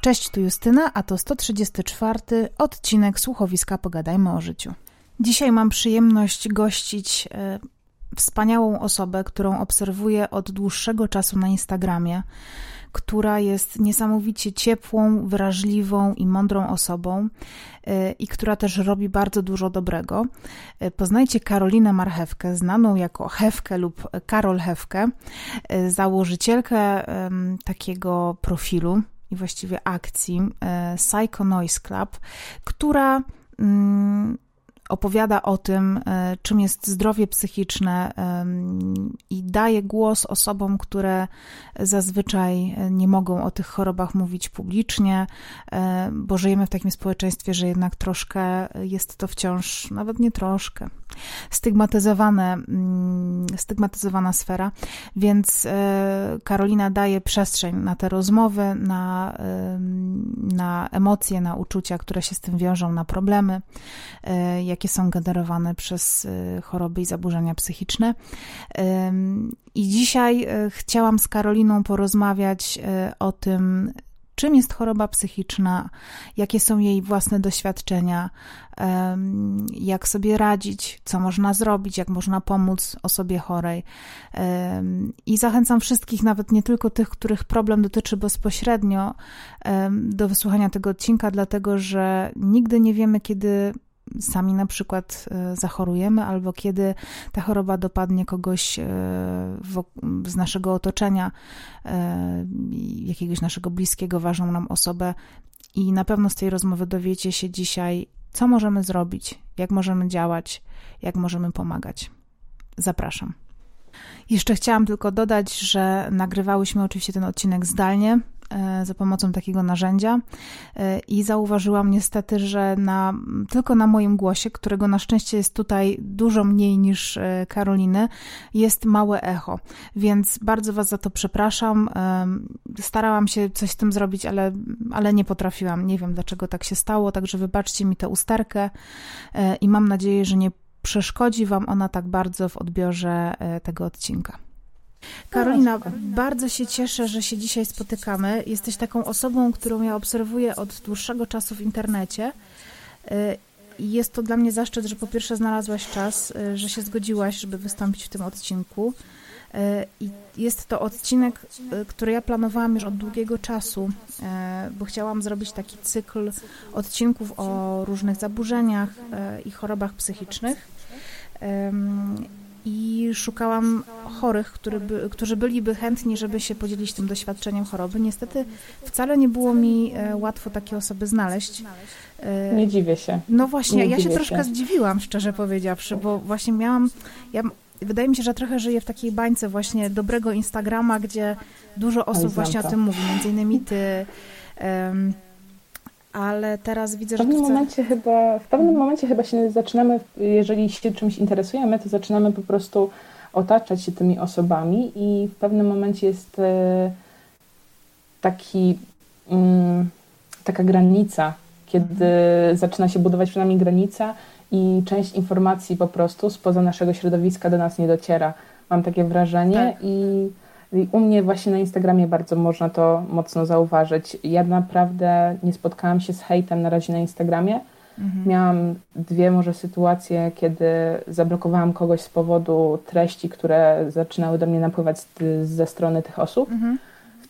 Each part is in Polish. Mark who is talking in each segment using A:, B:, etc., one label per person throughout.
A: Cześć, tu Justyna, a to 134 odcinek słuchowiska Pogadajmy o życiu. Dzisiaj mam przyjemność gościć e, wspaniałą osobę, którą obserwuję od dłuższego czasu na Instagramie, która jest niesamowicie ciepłą, wrażliwą i mądrą osobą e, i która też robi bardzo dużo dobrego. E, poznajcie Karolinę Marchewkę, znaną jako Hewkę lub Karol Hewkę, założycielkę takiego profilu i właściwie akcji Psycho Noise Club, która mm, opowiada o tym, e, czym jest zdrowie psychiczne i daje głos osobom, które zazwyczaj nie mogą o tych chorobach mówić publicznie, e, bo żyjemy w takim społeczeństwie, że jednak troszkę jest to wciąż, nawet nie troszkę, stygmatyzowane, mm, stygmatyzowana sfera, więc e, Karolina daje przestrzeń na te rozmowy, na, na emocje, na uczucia, które się z tym wiążą, na problemy, jakie są generowane przez y, choroby i zaburzenia psychiczne. I dzisiaj chciałam z Karoliną porozmawiać o tym, czym jest choroba psychiczna, jakie są jej własne doświadczenia, jak sobie radzić, co można zrobić, jak można pomóc osobie chorej. I zachęcam wszystkich, nawet nie tylko tych, których problem dotyczy bezpośrednio, do wysłuchania tego odcinka, dlatego że nigdy nie wiemy, kiedy sami na przykład e, zachorujemy, albo kiedy ta choroba dopadnie kogoś e, z naszego otoczenia, e, jakiegoś naszego bliskiego, ważną nam osobę. I na pewno z tej rozmowy dowiecie się dzisiaj, co możemy zrobić, jak możemy działać, jak możemy pomagać. Zapraszam. Jeszcze chciałam tylko dodać, że nagrywałyśmy oczywiście ten odcinek zdalnie, za pomocą takiego narzędzia e, i zauważyłam niestety, że na, tylko na moim głosie, którego na szczęście jest tutaj dużo mniej niż e, Karoliny, jest małe echo, więc bardzo Was za to przepraszam. Starałam się coś z tym zrobić, ale, ale nie potrafiłam. Nie wiem dlaczego tak się stało, także wybaczcie mi tę usterkę i mam nadzieję, że nie przeszkodzi Wam ona tak bardzo w odbiorze tego odcinka. Karolina, bardzo się cieszę, że się dzisiaj spotykamy. Jesteś taką osobą, którą ja obserwuję od dłuższego czasu w internecie. Y, I jest to dla mnie zaszczyt, że po pierwsze znalazłaś czas, y, że się zgodziłaś, żeby wystąpić w tym odcinku. Y, I jest to odcinek, który ja planowałam już od długiego czasu, bo chciałam zrobić taki cykl odcinków o różnych zaburzeniach i chorobach psychicznych i szukałam chorych, by, którzy byliby chętni, żeby się podzielić tym doświadczeniem choroby. Niestety wcale nie było mi e, łatwo takie osoby znaleźć.
B: E, nie dziwię się.
A: No właśnie, nie ja się troszkę się. zdziwiłam, szczerze powiedziawszy, bo właśnie miałam, ja, wydaje mi się, że trochę żyję w takiej bańce właśnie dobrego Instagrama, gdzie dużo osób właśnie o tym mówi, między innymi ty, um, ale teraz widzę,
B: w pewnym
A: że.
B: Momencie chyba, w pewnym momencie chyba się zaczynamy, jeżeli się czymś interesujemy, to zaczynamy po prostu otaczać się tymi osobami, i w pewnym momencie jest e, taki, mm, taka granica, kiedy mhm. zaczyna się budować przynajmniej granica i część informacji po prostu spoza naszego środowiska do nas nie dociera. Mam takie wrażenie tak. i i u mnie właśnie na Instagramie bardzo można to mocno zauważyć. Ja naprawdę nie spotkałam się z hejtem na razie na Instagramie. Mhm. Miałam dwie może sytuacje, kiedy zablokowałam kogoś z powodu treści, które zaczynały do mnie napływać ze strony tych osób. Mhm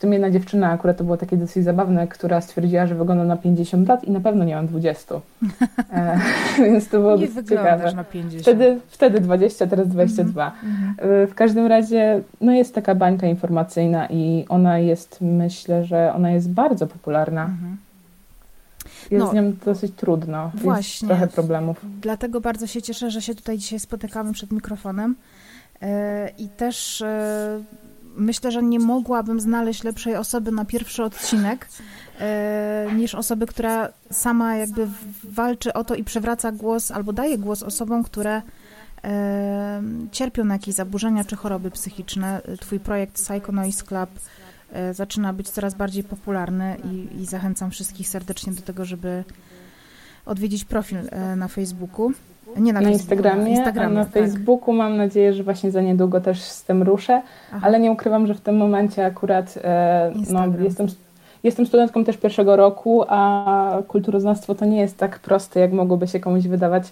B: tym jedna dziewczyna, akurat to było takie dosyć zabawne, która stwierdziła, że wygląda na 50 lat i na pewno nie mam 20. E, więc to było nie ciekawe.
A: na 50.
B: Wtedy, wtedy 20, teraz 22. Mm -hmm. w każdym razie no jest taka bańka informacyjna i ona jest, myślę, że ona jest bardzo popularna. -hmm. Jest no, z nią dosyć trudno. Właśnie. Jest trochę problemów.
A: Dlatego bardzo się cieszę, że się tutaj dzisiaj spotykamy przed mikrofonem. E, I też e, myślę, że nie mogłabym znaleźć lepszej osoby na pierwszy odcinek e, niż osoby, która sama jakby walczy o to i przewraca głos albo daje głos osobom, które e, cierpią na jakieś zaburzenia czy choroby psychiczne. Twój projekt Psycho Noise Club e, zaczyna być coraz bardziej popularny i, i zachęcam wszystkich serdecznie do tego, żeby odwiedzić profil na Facebooku.
B: Nie na, na Instagramie, Instagramie, a na tak. Facebooku mam nadzieję, że właśnie za niedługo też z tym ruszę, Aha. ale nie ukrywam, że w tym momencie akurat e, no, jestem, jestem studentką też pierwszego roku, a kulturoznawstwo to nie jest tak proste, jak mogłoby się komuś wydawać.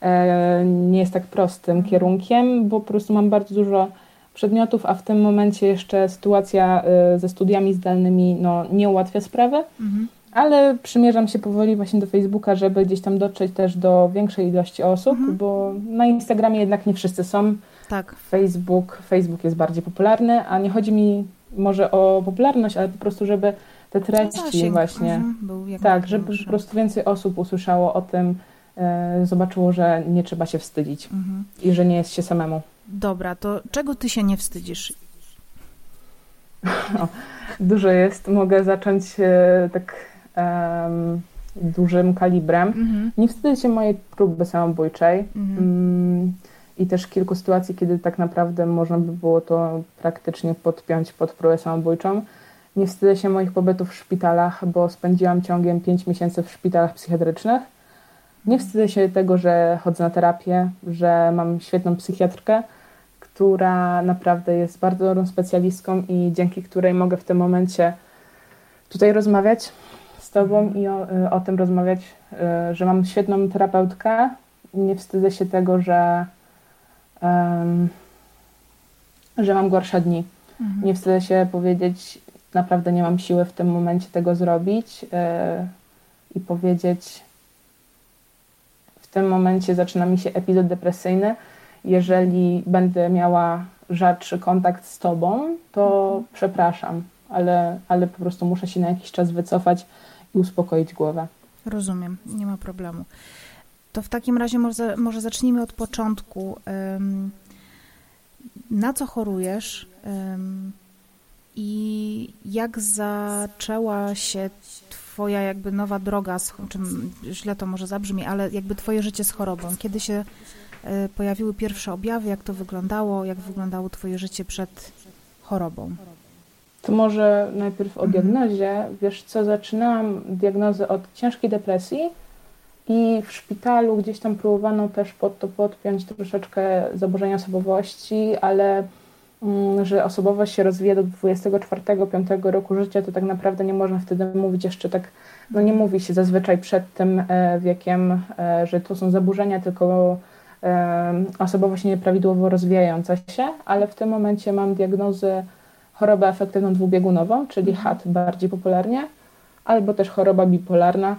B: E, nie jest tak prostym kierunkiem, bo po prostu mam bardzo dużo przedmiotów, a w tym momencie jeszcze sytuacja e, ze studiami zdalnymi no, nie ułatwia sprawy. Mhm. Ale przymierzam się powoli właśnie do Facebooka, żeby gdzieś tam dotrzeć też do większej ilości osób, mhm. bo na Instagramie jednak nie wszyscy są.
A: Tak.
B: Facebook, Facebook jest bardziej popularny, a nie chodzi mi może o popularność, ale po prostu, żeby te treści Zasięg. właśnie. Mhm, tak, żeby po prostu więcej osób usłyszało o tym, e, zobaczyło, że nie trzeba się wstydzić mhm. i że nie jest się samemu.
A: Dobra, to czego ty się nie wstydzisz?
B: O, dużo jest. Mogę zacząć e, tak um, dużym kalibrem. Mhm. Nie wstydzę się mojej próby samobójczej. Mhm. Mm, I też kilku sytuacji, kiedy tak naprawdę można by było to praktycznie podpiąć pod próbę samobójczą. Nie wstydzę się moich pobytów w szpitalach, bo spędziłam ciągiem 5 miesięcy w szpitalach psychiatrycznych. Nie wstydzę się tego, że chodzę na terapię, że mam świetną psychiatrkę, która naprawdę jest bardzo dobrą specjalistką i dzięki której mogę w tym momencie tutaj rozmawiać Tobą i o, y, o tym rozmawiać, y, że mam świetną terapeutkę. Nie wstydzę się tego, że, um, że mam gorsze dni. Mhm. Nie wstydzę się powiedzieć, naprawdę nie mam siły w tym momencie tego zrobić yy, i powiedzieć, w tym momencie zaczyna mi się epizod depresyjny. Jeżeli będę miała rzadszy kontakt z Tobą, to mhm. przepraszam, ale, ale po prostu muszę się na jakiś czas wycofać uspokoić głowę.
A: Rozumiem, nie ma problemu. To w takim razie może, może zacznijmy od początku. Na co chorujesz i jak zaczęła się Twoja jakby nowa droga, z, czym źle to może zabrzmi, ale jakby Twoje życie z chorobą? Kiedy się e, pojawiły pierwsze objawy, jak to wyglądało, jak wyglądało Twoje życie przed chorobą?
B: To może najpierw o mhm. diagnozie. Wiesz co, zaczynałam diagnozę od ciężkiej depresji i w szpitalu gdzieś tam próbowano też pod to podpiąć troszeczkę zaburzenia osobowości, ale mm, że osobowość się rozwija do 24-5 roku życia, to tak naprawdę nie można wtedy mówić jeszcze tak, no nie mówi się zazwyczaj przed tym e, wiekiem, e, że to są zaburzenia, tylko e, osobowość nieprawidłowo rozwijająca się, ale w tym momencie mam diagnozę chorobę afektywną dwubiegunową, czyli mhm. HAT bardziej popularnie, albo też choroba bipolarna,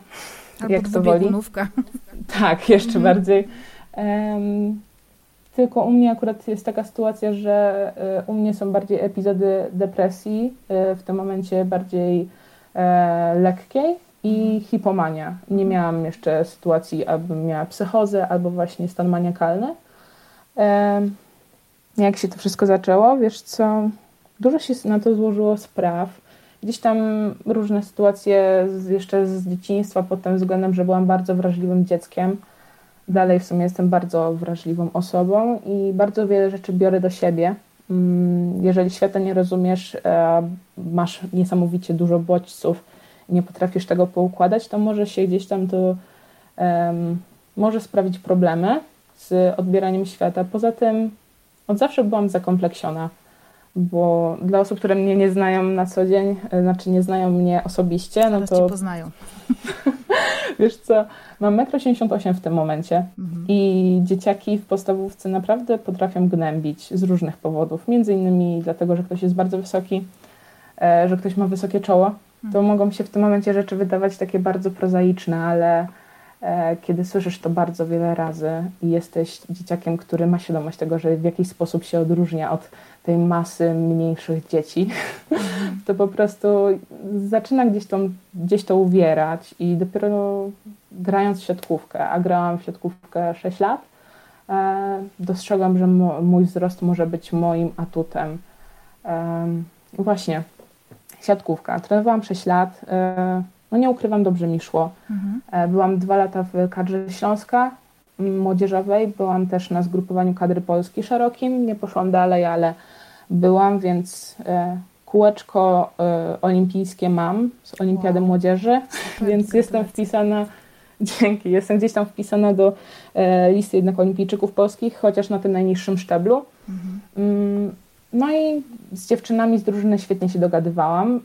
A: albo jak to woli.
B: Tak, jeszcze mhm. bardziej. Um, tylko u mnie akurat jest taka sytuacja, że y, u mnie są bardziej epizody depresji, y, w tym momencie bardziej e, lekkiej i mhm. hipomania. Nie miałam jeszcze sytuacji, abym miała psychozę albo właśnie stan maniakalny. Jak się to wszystko zaczęło? Wiesz co, Dużo się na to złożyło spraw. Gdzieś tam różne sytuacje z, jeszcze z dzieciństwa pod tym względem, że byłam bardzo wrażliwym dzieckiem. Dalej w sumie jestem bardzo wrażliwą osobą i bardzo wiele rzeczy biorę do siebie. Mm, jeżeli świata nie rozumiesz, masz niesamowicie dużo bodźców nie potrafisz tego poukładać, to może się gdzieś tam to um, może sprawić problemy z odbieraniem świata. Poza tym od zawsze byłam zakompleksiona bo dla osób, które mnie nie znają na co dzień, e, znaczy nie znają mnie osobiście,
A: no
B: to...
A: Cię poznają.
B: Wiesz co, mam 1,88 m w tym momencie mhm. i dzieciaki w podstawówce naprawdę potrafią gnębić z różnych powodów, między innymi dlatego, że ktoś jest bardzo wysoki, e, że ktoś ma wysokie czoło, to mhm. mogą się w tym momencie rzeczy wydawać takie bardzo prozaiczne, ale e, kiedy słyszysz to bardzo wiele razy i jesteś dzieciakiem, który ma świadomość tego, że w jakiś sposób się odróżnia od tej masy mniejszych dzieci, to po prostu zaczyna gdzieś, to gdzieś to uwierać i dopiero grając w siatkówkę, a grałam w siatkówkę 6 lat, e, dostrzegłam, że mój wzrost może być moim atutem. E, właśnie, siatkówka. Trenowałam 6 lat, e, no nie ukrywam, dobrze mi szło. Mhm. Byłam dwa lata w kadrze Śląska młodzieżowej, byłam też na zgrupowaniu kadry Polski szerokim, nie poszłam dalej, ale byłam, więc e, kółeczko e, olimpijskie mam z Olimpiady wow. Młodzieży, Super, więc jestem wpisana, dzięki, jestem gdzieś tam wpisana do e, listy jednak olimpijczyków polskich, chociaż na tym najniższym szczeblu. Mhm. Mm, no i z dziewczynami z drużyny świetnie się dogadywałam,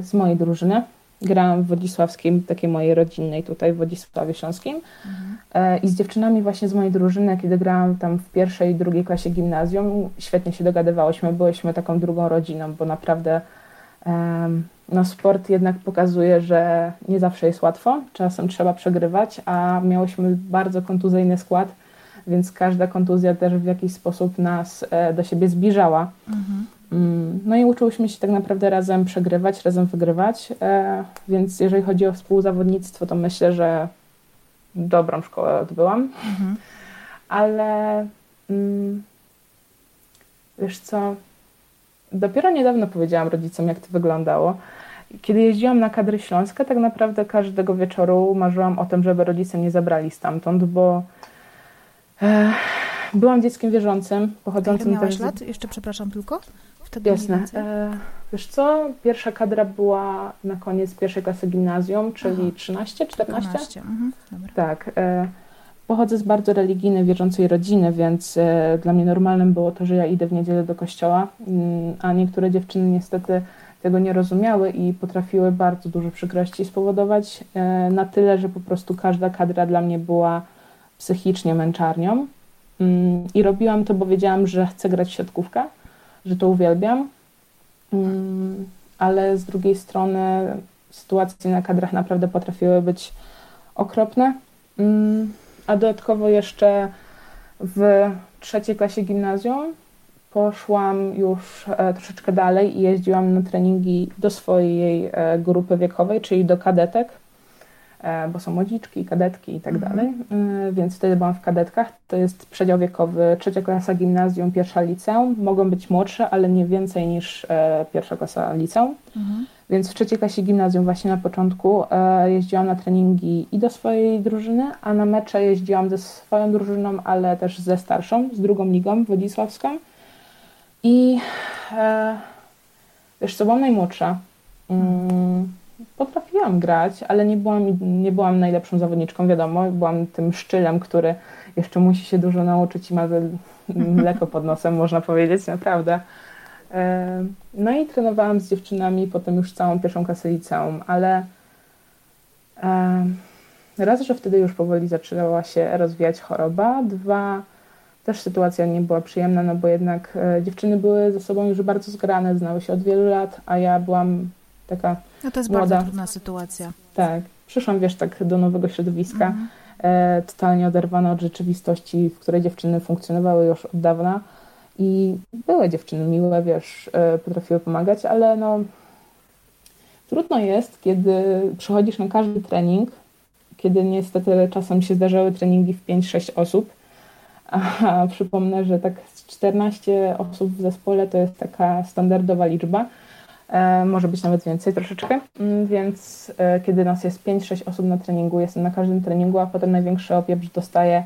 B: z mojej drużyny. Grałam w Wodzisławskiej, takiej mojej rodzinnej tutaj w Wodzisławie Śląskim mhm. I z dziewczynami właśnie z mojej drużyny, kiedy grałam tam w pierwszej i drugiej klasie gimnazjum, świetnie się dogadywałyśmy, byłyśmy taką drugą rodziną, bo naprawdę no sport jednak pokazuje, że nie zawsze jest łatwo, czasem trzeba przegrywać, a miałyśmy bardzo kontuzyjny skład, więc każda kontuzja też w jakiś sposób nas e, do siebie zbliżała. Mhm. Mm, no i uczyłyśmy się tak naprawdę razem przegrywać, razem wygrywać, e, więc jeżeli chodzi o współzawodnictwo, to myślę, że dobrą szkołę odbyłam, mhm. ale mm, wiesz co, dopiero niedawno powiedziałam rodzicom, jak to wyglądało. Kiedy jeździłam na kadry śląskie, tak naprawdę każdego wieczoru marzyłam o tym, żeby rodzice mnie zabrali stamtąd, bo e, byłam dzieckiem wierzącym, pochodzącym
A: Ile miałaś też... lat? Jeszcze przepraszam tylko.
B: Wtedy Jasne. E, wiesz co, pierwsza kadra była na koniec pierwszej klasy gimnazjum, czyli Aha. 13, 14? 14. Mhm. Tak. E, pochodzę z bardzo religijnej, wierzącej rodziny, więc e, dla mnie normalnym było to, że ja idę w niedzielę do kościoła, mm, a niektóre dziewczyny niestety tego nie rozumiały i potrafiły bardzo duże przykrości spowodować, e, na tyle, że po prostu każda kadra dla mnie była psychicznie męczarnią. Mm, I robiłam to, bo wiedziałam, że chcę grać w siatkówkę, że to uwielbiam, mm, ale z drugiej strony sytuacje na kadrach naprawdę potrafiły być okropne. A dodatkowo jeszcze w trzeciej klasie gimnazjum poszłam już e, troszeczkę dalej i jeździłam na treningi do swojej e, grupy wiekowej, czyli do kadetek, bo są młodziczki, kadetki i tak mhm. dalej, więc wtedy byłam w kadetkach. To jest przedział wiekowy, trzecia klasa gimnazjum, pierwsza liceum. Mogą być młodsze, ale nie więcej niż pierwsza klasa liceum. Mhm. Więc w trzeciej klasie gimnazjum właśnie na początku e, jeździłam na treningi i do swojej drużyny, a na mecze jeździłam ze swoją drużyną, ale też ze starszą, z drugą ligą wodzisławską. I e, wiesz co, byłam najmłodsza. Mm, potrafiłam grać, ale nie byłam, nie byłam najlepszą zawodniczką, wiadomo. Byłam tym szczylem, który jeszcze musi się dużo nauczyć i ma mleko pod nosem, można powiedzieć, naprawdę. No i trenowałam z dziewczynami potem już całą pierwszą klasę liceum, ale raz, że wtedy już powoli zaczynała się rozwijać choroba, dwa, też sytuacja nie była przyjemna, no bo jednak e, dziewczyny były ze sobą już bardzo zgrane, znały się od wielu lat, a ja byłam taka
A: No to jest
B: młoda.
A: bardzo trudna sytuacja.
B: Tak, przyszłam, wiesz, tak do nowego środowiska, mhm. e, totalnie oderwana od rzeczywistości, w której dziewczyny funkcjonowały już od dawna, i były dziewczyny miłe, wiesz, e, potrafiły pomagać, ale no trudno jest, kiedy przychodzisz na każdy trening, kiedy niestety czasem się zdarzały treningi w 5-6 osób, a przypomnę, że tak 14 osób w zespole to jest taka standardowa liczba, może być nawet więcej troszeczkę, mm, więc e, kiedy nas jest 5-6 osób na treningu, jestem na każdym treningu, a potem największy opieprz dostaję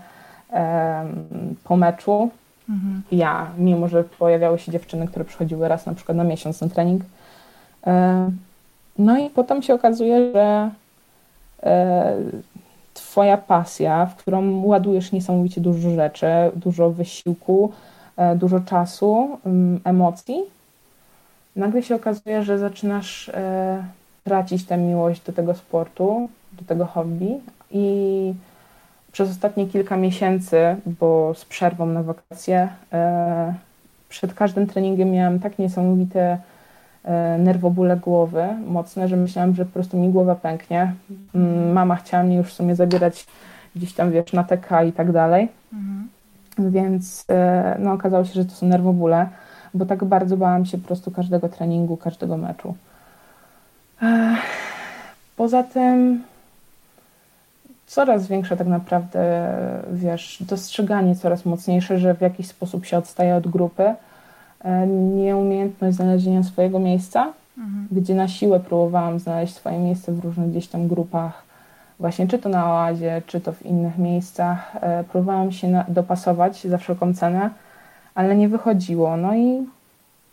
B: po meczu, Mhm. Ja, mimo że pojawiały się dziewczyny, które przychodziły raz na przykład na miesiąc na trening. E, no i potem się okazuje, że e, Twoja pasja, w którą ładujesz niesamowicie dużo rzeczy, dużo wysiłku, e, dużo czasu, mm, emocji, nagle się okazuje, że zaczynasz tracić tę miłość do tego sportu, do tego hobby i przez ostatnie kilka miesięcy, bo z przerwą na wakacje, e, przed każdym treningiem miałam tak niesamowite e, nerwobóle głowy mocne, że myślałam, że po prostu mi głowa pęknie. Mm, mama chciała mnie już w sumie zabierać gdzieś tam, wiesz, na TK i tak dalej. Mhm. Więc e, no, okazało się, że to są nerwobóle, bo tak bardzo bałam się po prostu każdego treningu, każdego meczu. Poza tym coraz większe tak naprawdę, wiesz, dostrzeganie coraz mocniejsze, że w jakiś sposób się odstaje od grupy, e, nieumiejętność znalezienia swojego miejsca, mhm. gdzie na siłę próbowałam znaleźć swoje miejsce w różnych gdzieś tam grupach, właśnie czy to na oazie, czy to w innych miejscach. E, próbowałam się dopasować za wszelką cenę, ale nie wychodziło. No i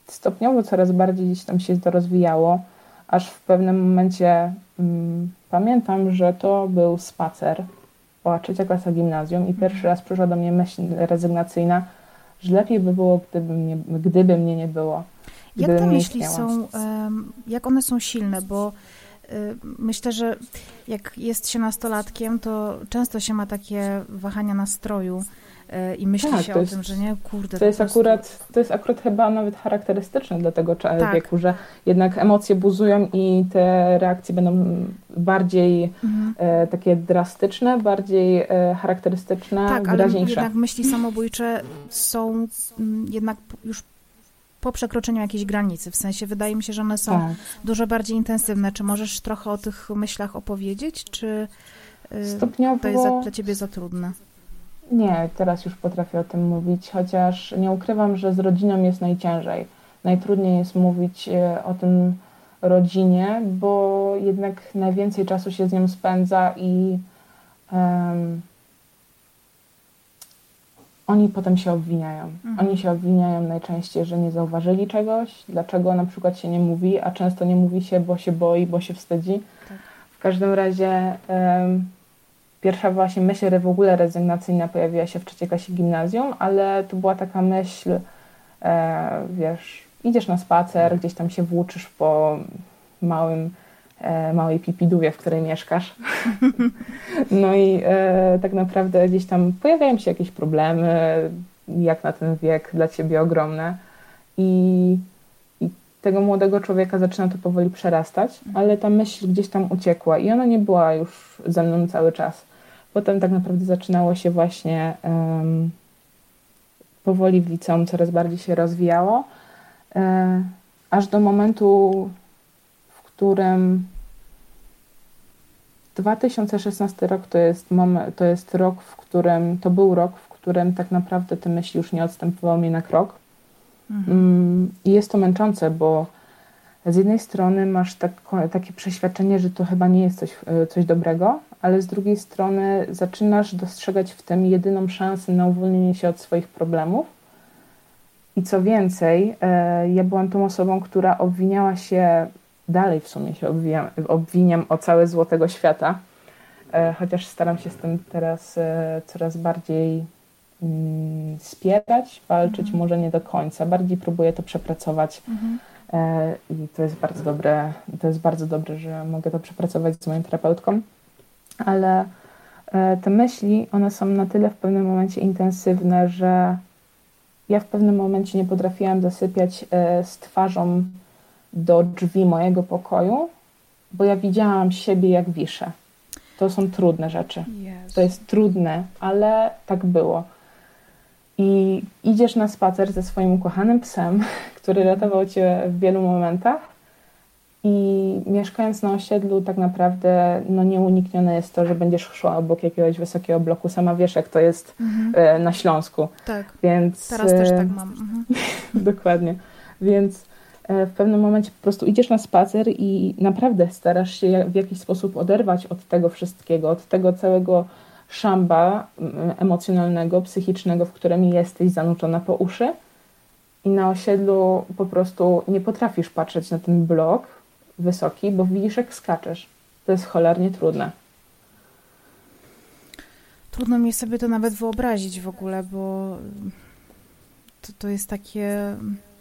B: stopniowo coraz bardziej gdzieś tam się to rozwijało, aż w pewnym momencie mm, Pamiętam, że to był spacer, była trzecia klasa gimnazjum i pierwszy raz przyszła do mnie myśl rezygnacyjna, że lepiej by było, gdyby mnie, gdyby mnie nie było.
A: Jak te myśli są, jak one są silne, bo myślę, że jak jest się nastolatkiem, to często się ma takie wahania nastroju i myśli tak, się o jest, tym, że nie, kurde.
B: To jest, prostu... akurat, to jest akurat chyba nawet charakterystyczne dla tego tak. wieku, że jednak emocje buzują i te reakcje będą bardziej mhm. e, takie drastyczne, bardziej e, charakterystyczne, tak, wyraźniejsze.
A: Ale jednak myśli samobójcze są m, mm, jednak już po przekroczeniu jakiejś granicy. W sensie wydaje mi się, że one są tak. dużo bardziej intensywne. Czy możesz trochę o tych myślach opowiedzieć, czy y, Stopniowo... to jest dla ciebie za trudne?
B: Nie, teraz już potrafię o tym mówić, chociaż nie ukrywam, że z rodziną jest najciężej. Najtrudniej jest mówić e, o tym rodzinie, bo jednak najwięcej czasu się z nią spędza i um, oni potem się obwiniają. Mhm. Oni się obwiniają najczęściej, że nie zauważyli czegoś, dlaczego na przykład się nie mówi, a często nie mówi się, bo się boi, bo się wstydzi. Tak. W każdym razie um, Pierwsza właśnie myśl w ogóle rezygnacyjna pojawiła się w trzeciej klasie gimnazjum, ale to była taka myśl, e, wiesz, idziesz na spacer, gdzieś tam się włóczysz po małym, e, małej pipidówie, w której mieszkasz. no i e, tak naprawdę gdzieś tam pojawiają się jakieś problemy, jak na ten wiek dla ciebie ogromne. I, I tego młodego człowieka zaczyna to powoli przerastać, ale ta myśl gdzieś tam uciekła i ona nie była już ze mną cały czas. Potem tak naprawdę zaczynało się właśnie um, powoli w liceum, coraz bardziej się rozwijało, e, aż do momentu, w którym 2016 rok to jest, moment, to jest rok, w którym, to był rok, w którym tak naprawdę te myśli już nie odstępowały mnie na krok. Mhm. Mm, I jest to męczące, bo z jednej strony masz tak, takie przeświadczenie, że to chyba nie jest coś, e, coś dobrego, ale z drugiej strony zaczynasz dostrzegać w tym jedyną szansę na uwolnienie się od swoich problemów. I co więcej, e, ja byłam tą osobą, która obwiniała się, dalej w sumie się obwiniam, obwiniam o całe złotego świata, e, chociaż staram się z tym teraz coraz bardziej mm, spierać, walczyć, mhm. może nie do końca. Bardziej próbuję to przepracować. Mhm E, I to jest bardzo dobre, to jest bardzo dobre, że mogę to przepracować z moją terapeutką, ale e, te myśli, one są na tyle w pewnym momencie intensywne, że ja w pewnym momencie nie potrafiłam dosypiać e, z twarzą do drzwi mojego pokoju, bo ja widziałam siebie jak wiszę. To są trudne rzeczy. Yes. To jest trudne, ale tak było. I idziesz na spacer ze swoim ukochanym psem, który ratował cię w wielu momentach. I mieszkając na osiedlu, tak naprawdę no, nieuniknione jest to, że będziesz szła obok jakiegoś wysokiego bloku. Sama wiesz, jak to jest mhm. E, na Śląsku.
A: Tak. Więc, Teraz też tak mam.
B: Mhm. dokładnie. Więc e, w pewnym momencie po prostu idziesz na spacer i naprawdę starasz się w jakiś sposób oderwać od tego wszystkiego, od tego całego szamba emocjonalnego, psychicznego, w którym jesteś zanurzona po uszy i na osiedlu po prostu nie potrafisz patrzeć na ten blok wysoki, bo widzisz jak skaczesz. To jest cholernie trudne.
A: Trudno mi sobie to nawet wyobrazić w ogóle, bo to, to jest takie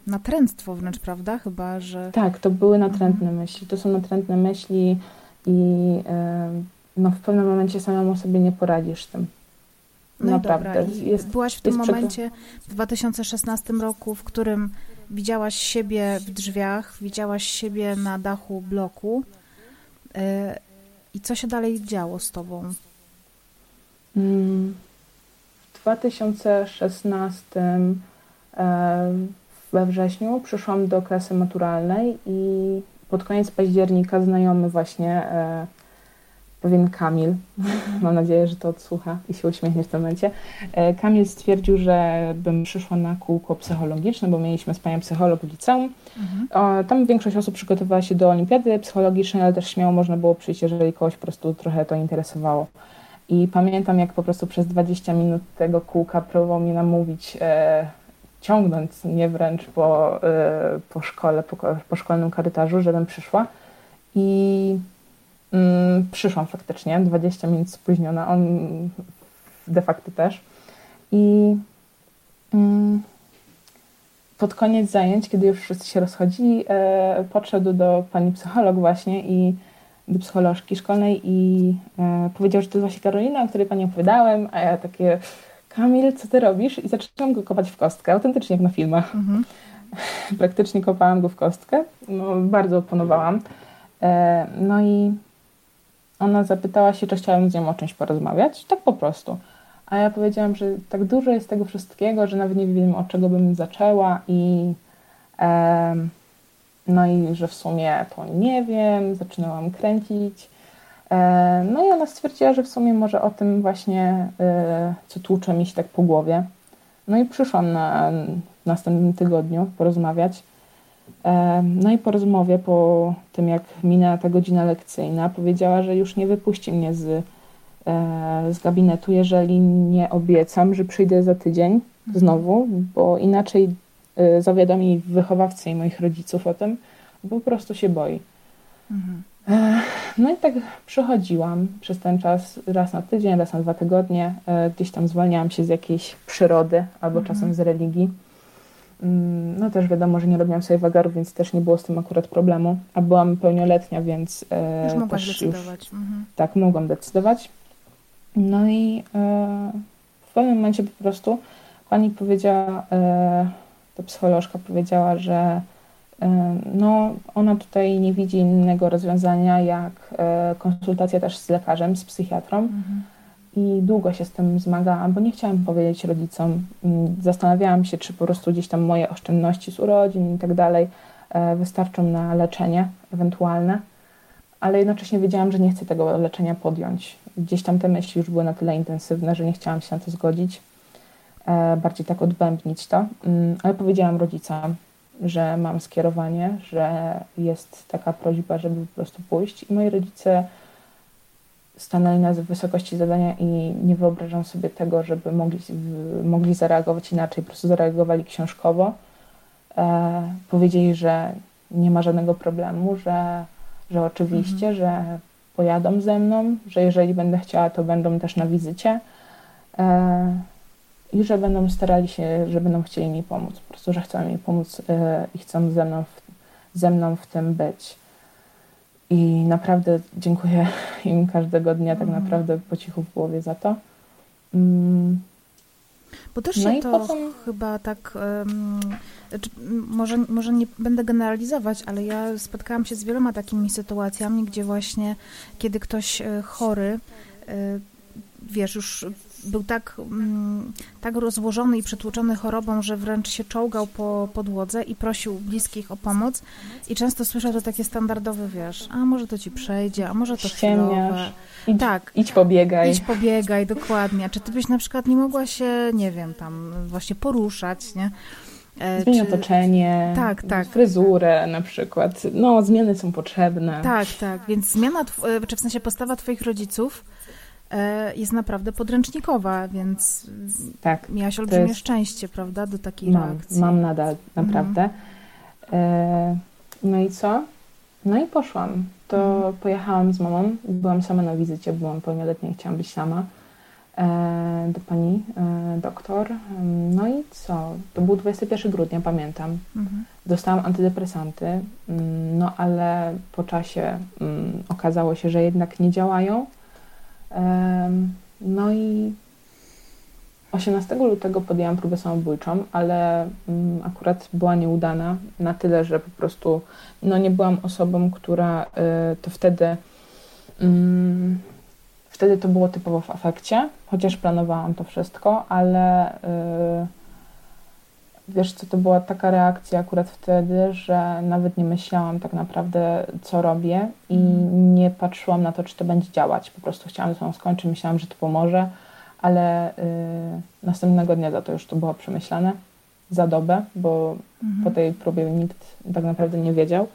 A: natręctwo wręcz, prawda? Chyba, że...
B: Tak, to były natrętne mhm. myśli. To są natrętne myśli i... No w pewnym momencie samemu sobie nie poradzisz z tym.
A: No Naprawdę. Jest, byłaś w tym momencie w 2016 roku, w którym widziałaś siebie w drzwiach, widziałaś siebie na dachu bloku. Yy, I co się dalej działo z tobą?
B: Mm, w 2016 e, we wrześniu przyszłam do klasy maturalnej i pod koniec października znajomy właśnie e, pewien Kamil, mam nadzieję, że to odsłucha i się uśmiechnie w tym momencie. E, Kamil stwierdził, że bym przyszła na kółko psychologiczne, bo mieliśmy z panią psycholog w liceum. Mhm. Tam większość osób przygotowywała się do olimpiady psychologicznej, ale też śmiało można było przyjść, jeżeli kogoś po prostu trochę to interesowało. I pamiętam, jak po prostu przez 20 minut tego kółka próbował mnie namówić, e, ciągnąć mnie wręcz po, e, po szkole, po, po szkolnym korytarzu, żebym przyszła. I Mm, przyszłam faktycznie, 20 minut spóźniona, on de facto też. I mm, pod koniec zajęć, kiedy już wszyscy się rozchodzili, e, podszedł do pani psycholog właśnie i do psycholożki szkolnej i e, powiedział, że to jest właśnie Karolina, o której pani opowiadałem, a ja takie, Kamil, co ty robisz? I zaczęłam go kopać w kostkę, autentycznie jak na filmach. Mhm. Praktycznie kopałam go w kostkę, no, bardzo oponowałam. E, no i ona zapytała się, czy chciałam z nią o czymś porozmawiać, tak po prostu. A ja powiedziałam, że tak dużo jest tego wszystkiego, że nawet nie wiem, od czego bym zaczęła i e, no i że w sumie to nie wiem, zaczynałam kręcić. E, no i ona stwierdziła, że w sumie może o tym właśnie, e, co tłucze mi się tak po głowie. No i przyszłam na następnym tygodniu porozmawiać. E, no i po rozmowie, po tym jak minęła ta godzina lekcyjna, powiedziała, że już nie wypuści mnie z, z gabinetu, jeżeli nie obiecam, że przyjdę za tydzień mhm. znowu, bo inaczej zawiadomi wychowawcy i moich rodziców o tym, bo po prostu się boi. Mhm. No i tak przychodziłam przez ten czas, raz na tydzień, raz na dwa tygodnie. E, gdzieś tam zwalniałam się z jakiejś przyrody albo mhm. czasem z religii. Mm, no też wiadomo, że nie robiłam sobie wagarów, więc też nie było z tym akurat problemu. A byłam pełnioletnia, więc
A: e, już mogłaś też decydować. Już, mhm.
B: Tak, mogłam decydować. No i e, w pewnym momencie po prostu pani powiedziała, ta psycholożka powiedziała, że no, ona tutaj nie widzi innego rozwiązania jak e, konsultacja też z lekarzem, z psychiatrą. Mhm. I długo się z tym zmagałam, bo nie chciałam powiedzieć rodzicom. Mm, zastanawiałam się, czy po prostu gdzieś tam moje oszczędności z urodzin i tak dalej e, wystarczą na leczenie ewentualne, ale jednocześnie wiedziałam, że nie chcę tego leczenia podjąć. Gdzieś tam te myśli już były na tyle intensywne, że nie chciałam się na to zgodzić, e, bardziej tak odbębnić to, mm, ale powiedziałam rodzicom, że mam skierowanie, że jest taka prośba, żeby po prostu pójść. I moi rodzice stanęli na wysokości zadania i nie wyobrażam sobie tego, żeby mogli, mogli zareagować inaczej. Po prostu zareagowali książkowo. E, powiedzieli, że nie ma żadnego problemu, że, że oczywiście, mhm. że pojadą ze mną, że jeżeli będę chciała, to będą też na wizycie. E, i że będą starali się, że będą chcieli mi pomóc. Po prostu, że chcą mi pomóc e, i chcą ze mną, w, ze mną w tym być. I naprawdę dziękuję im każdego dnia, tak mhm. naprawdę po cichu w głowie za to. Mm.
A: Bo też no się to potem... chyba tak, um, może, może nie będę generalizować, ale ja spotkałam się z wieloma takimi sytuacjami, gdzie właśnie, kiedy ktoś e, chory, e, wiesz, już był tak, mm, tak rozłożony i przytłoczony chorobą, że wręcz się czołgał po podłodze i prosił bliskich o pomoc. I często słyszę to takie standardowe, wiesz, a może to ci przejdzie, a może to chwilowe.
B: Idź, tak. Idź pobiegaj.
A: Idź pobiegaj, dokładnie. Czy ty byś na przykład nie mogła się, nie wiem, tam właśnie poruszać, nie?
B: E, Zmień czy... otoczenie, tak, tak, fryzurę na przykład. No, zmiany są potrzebne.
A: Tak, tak. Więc zmiana, e, czy w sensie postawa twoich rodziców jest naprawdę podręcznikowa, więc tak, miałaś olbrzymie jest... szczęście, prawda, do takiej
B: mam,
A: reakcji.
B: Mam nadal, naprawdę. Mhm. No i co? No i poszłam. To mhm. pojechałam z mamą, byłam sama na wizycie, byłam pełnioletnia i chciałam być sama e, do pani e, doktor. No i co? To był 21 grudnia, pamiętam. Mhm. Dostałam antydepresanty, mm, no ale po czasie mm, okazało się, że jednak nie działają. No i 18 lutego podjęłam próbę samobójczą, ale mm, akurat była nieudana na tyle, że po prostu no, nie byłam osobą, która y, to wtedy mm, wtedy to było typowo w afekcie, chociaż planowałam to wszystko, ale y, wiesz co, to była taka reakcja akurat wtedy, że nawet nie myślałam tak naprawdę, co robię i mm. nie patrzyłam na to, czy to będzie działać. Po prostu chciałam to skończyć, myślałam, że to pomoże, ale y, następnego dnia za to już to było przemyślane za dobę, bo mhm. po tej próbie nikt tak naprawdę nie wiedział.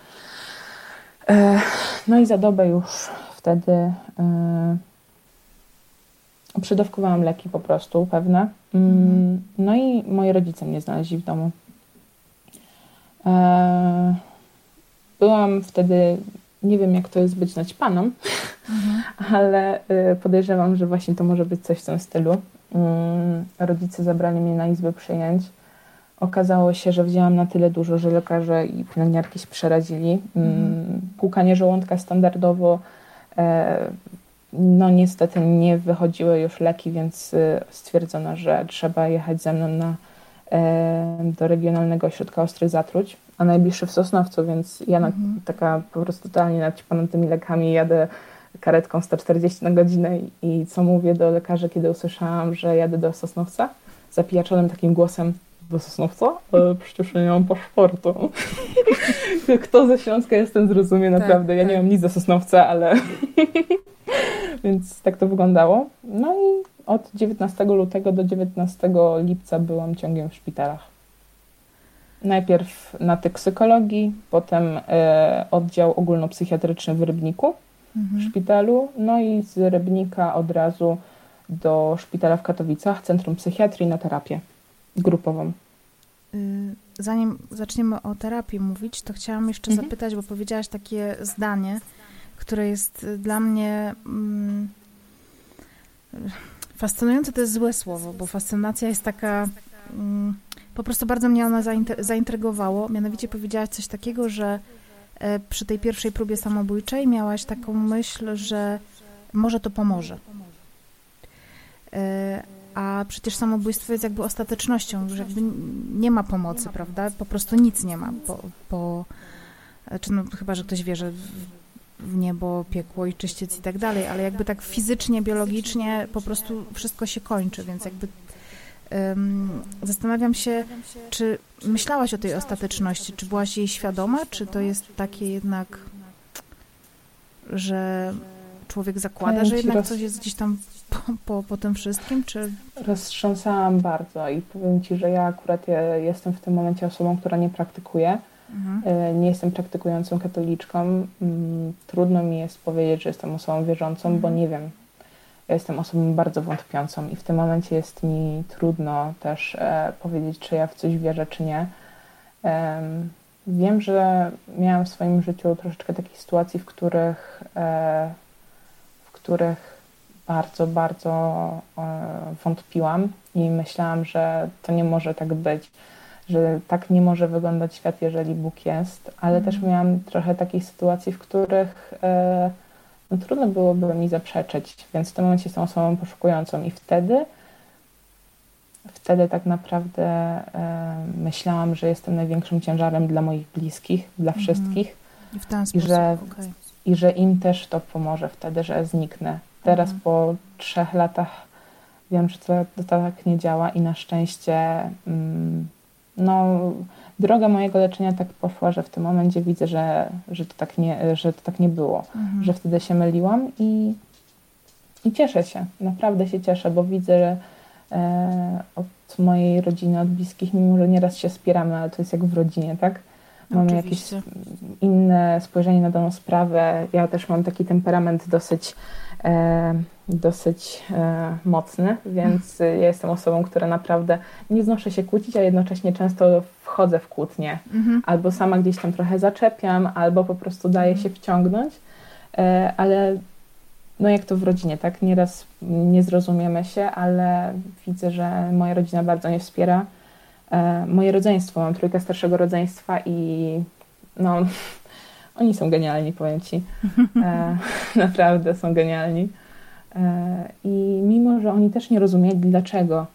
B: E, no i za dobę już wtedy y, Przydawkowałam leki po prostu, pewne. Mm, mhm. No i moi rodzice mnie znaleźli w domu. E, byłam wtedy, nie wiem jak to jest być naćpaną, mhm. ale y, podejrzewam, że właśnie to może być coś w tym stylu. Mm, rodzice zabrali mnie na izbę przyjęć. Okazało się, że wzięłam na tyle dużo, że lekarze i pielęgniarki się przerazili. Mm, Płukanie żołądka standardowo, e, no niestety nie wychodziły już leki, więc e, stwierdzono, że trzeba jechać ze mną na, e, do Regionalnego Ośrodka Ostrych Zatruć, a najbliższy w Sosnowcu, więc ja na, taka po prostu totalnie naćpana tymi lekami jadę karetką 140 na godzinę i co mówię do lekarzy, kiedy usłyszałam, że jadę do Sosnowca? Zapijaczonym takim głosem, do Sosnowca? E, przecież ja nie mam paszportu. Kto ze Śląska jestem, zrozumie naprawdę. ja
A: tak.
B: nie mam nic do Sosnowca, ale... Więc tak to wyglądało. No i od 19 lutego do 19 lipca byłam ciągiem w szpitalach. Najpierw na toksykologii, potem e, oddział ogólnopsychiatryczny w Rybniku w szpitalu, no i z Rybnika od razu do szpitala w Katowicach, Centrum Psychiatrii na terapię grupową.
A: Y, Zanim zaczniemy o terapii mówić, to chciałam jeszcze
B: Mhm.
A: zapytać, bo powiedziałaś takie zdanie, które jest dla mnie mm, fascynujące. To jest złe słowo, bo fascynacja jest taka. Mm, po prostu bardzo mnie ona zaintrygowało. Mianowicie powiedziałaś coś takiego, że e, przy tej pierwszej próbie samobójczej miałaś taką myśl, że może to pomoże. A przecież samobójstwo jest jakby ostatecznością, że jakby nie ma pomocy, prawda? Po prostu nic nie ma, bo, bo czy no, chyba, że ktoś wierzy w, w niebo, piekło i czyściec i tak dalej, ale jakby tak fizycznie, biologicznie po prostu wszystko się kończy, więc jakby em, zastanawiam się, czy myślałaś o tej ostateczności, czy byłaś jej świadoma, czy to jest takie jednak, że człowiek zakłada, że jednak coś jest gdzieś tam po, po, po tym wszystkim, czy...
B: Roztrząsałam bardzo i powiem Ci, że ja akurat ja jestem w tym momencie osobą, która nie praktykuje.
A: Mhm.
B: E, Nie jestem praktykującą katoliczką. Mm, Trudno mi jest powiedzieć, że jestem osobą wierzącą, bo nie wiem. Ja jestem osobą bardzo wątpiącą i w tym momencie jest mi trudno też e, powiedzieć, czy ja w coś wierzę, czy nie. Em, Wiem, że miałam w swoim życiu troszeczkę takich sytuacji, w których, e, w których bardzo, bardzo e, wątpiłam i myślałam, że to nie może tak być, że tak nie może wyglądać świat, jeżeli Bóg jest, ale też miałam trochę takich sytuacji, w których e, no, trudno byłoby mi zaprzeczyć, więc w tym momencie jestem osobą poszukującą i wtedy wtedy tak naprawdę e, myślałam, że jestem największym ciężarem dla moich bliskich, dla
A: Mhm.
B: wszystkich
A: I ten
B: I
A: sposób,
B: że-
A: okej.
B: i że im też to pomoże wtedy, że zniknę. Teraz
A: Mhm.
B: po trzech latach wiem, że to, to tak nie działa i na szczęście mm, no, droga mojego leczenia tak poszła, że w tym momencie widzę, że, że, to, tak nie, że to tak nie było,
A: Mhm.
B: że wtedy się myliłam i, i cieszę się, naprawdę się cieszę, bo widzę, że e, od mojej rodziny, od bliskich, mimo że nieraz się spieramy, ale to jest jak w rodzinie, tak? Mamy jakieś
A: Oczywiście.
B: inne spojrzenie na daną sprawę. Ja też mam taki temperament dosyć, dosyć e, mocny, więc e, ja jestem osobą, która naprawdę nie znoszę się kłócić, a jednocześnie często wchodzę w kłótnie.
A: Mhm.
B: Albo sama gdzieś tam trochę zaczepiam, albo po prostu daję się wciągnąć, e, ale no jak to w rodzinie, tak? Nieraz nie zrozumiemy się, ale widzę, że moja rodzina bardzo mnie wspiera. E, moje rodzeństwo, mam trójkę starszego rodzeństwa i no, oni są genialni, powiem Ci. E, naprawdę są genialni. E, I mimo, że oni też nie rozumieli dlaczego,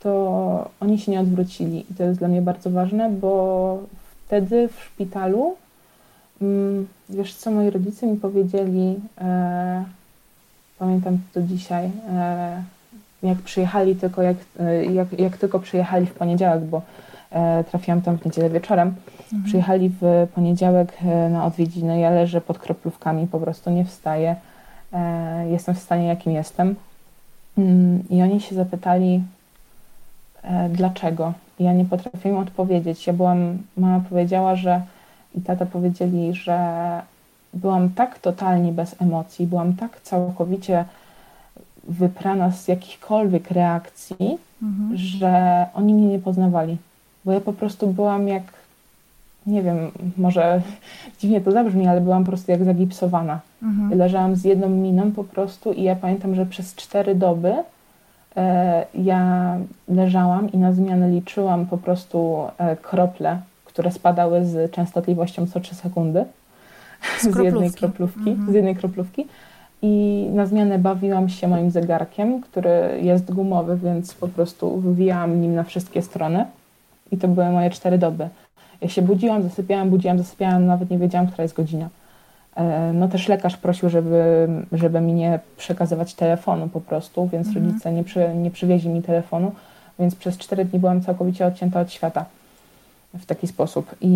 B: to oni się nie odwrócili. I to jest dla mnie bardzo ważne, bo wtedy w szpitalu, mm, wiesz co, moi rodzice mi powiedzieli, e, pamiętam to dzisiaj, e, jak przyjechali tylko, jak, e, jak, jak tylko przyjechali w poniedziałek, bo trafiłam tam w niedzielę wieczorem,
A: Mhm.
B: Przyjechali w poniedziałek e, na odwiedziny. Ja leżę pod kroplówkami, po prostu nie wstaję. E, Jestem w stanie, jakim jestem. Mm, I oni się zapytali, e, dlaczego. Ja nie potrafię im odpowiedzieć. Ja byłam, mama powiedziała, że i tata powiedzieli, że byłam tak totalnie bez emocji, byłam tak całkowicie wyprana z jakichkolwiek reakcji,
A: Mhm.
B: że oni mnie nie poznawali. Bo ja po prostu byłam jak, nie wiem, może dziwnie to zabrzmi, ale byłam po prostu jak zagipsowana.
A: Mhm.
B: Leżałam z jedną miną po prostu i ja pamiętam, że przez cztery doby ja leżałam i na zmianę liczyłam po prostu krople, które spadały z częstotliwością co 3 sekundy z, z jednej kroplówki, mhm. z jednej kroplówki. I na zmianę bawiłam się moim zegarkiem, który jest gumowy, więc po prostu wywijałam nim na wszystkie strony. I to były moje cztery doby. Ja się budziłam, zasypiałam, budziłam, zasypiałam, nawet nie wiedziałam, która jest godzina. E, no też lekarz prosił, żeby, żeby mi nie przekazywać telefonu po prostu, więc mhm. rodzice nie, przy, nie przywieźli mi telefonu, więc przez cztery dni byłam całkowicie odcięta od świata w taki sposób. I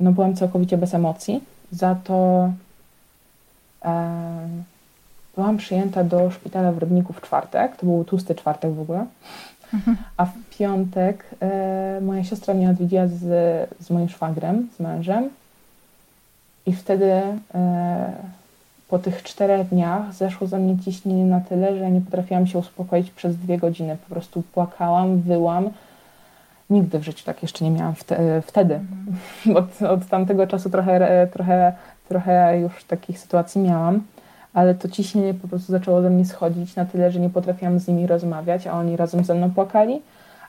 B: no, byłam całkowicie bez emocji. Za to e, byłam przyjęta do szpitala w Rybniku w czwartek. To był tłusty czwartek w ogóle. Mhm. A w piątek e, moja siostra mnie odwiedziła z, z moim szwagrem, z mężem. I wtedy e, po tych czterech dniach zeszło za mnie ciśnienie na tyle, że nie potrafiłam się uspokoić przez dwie godziny. Po prostu płakałam, wyłam. Nigdy w życiu tak jeszcze nie miałam wte, wtedy. Mhm. Od, od tamtego czasu trochę, trochę, trochę już takich sytuacji miałam ale to ciśnienie po prostu zaczęło ze mnie schodzić na tyle, że nie potrafiłam z nimi rozmawiać, a oni razem ze mną płakali,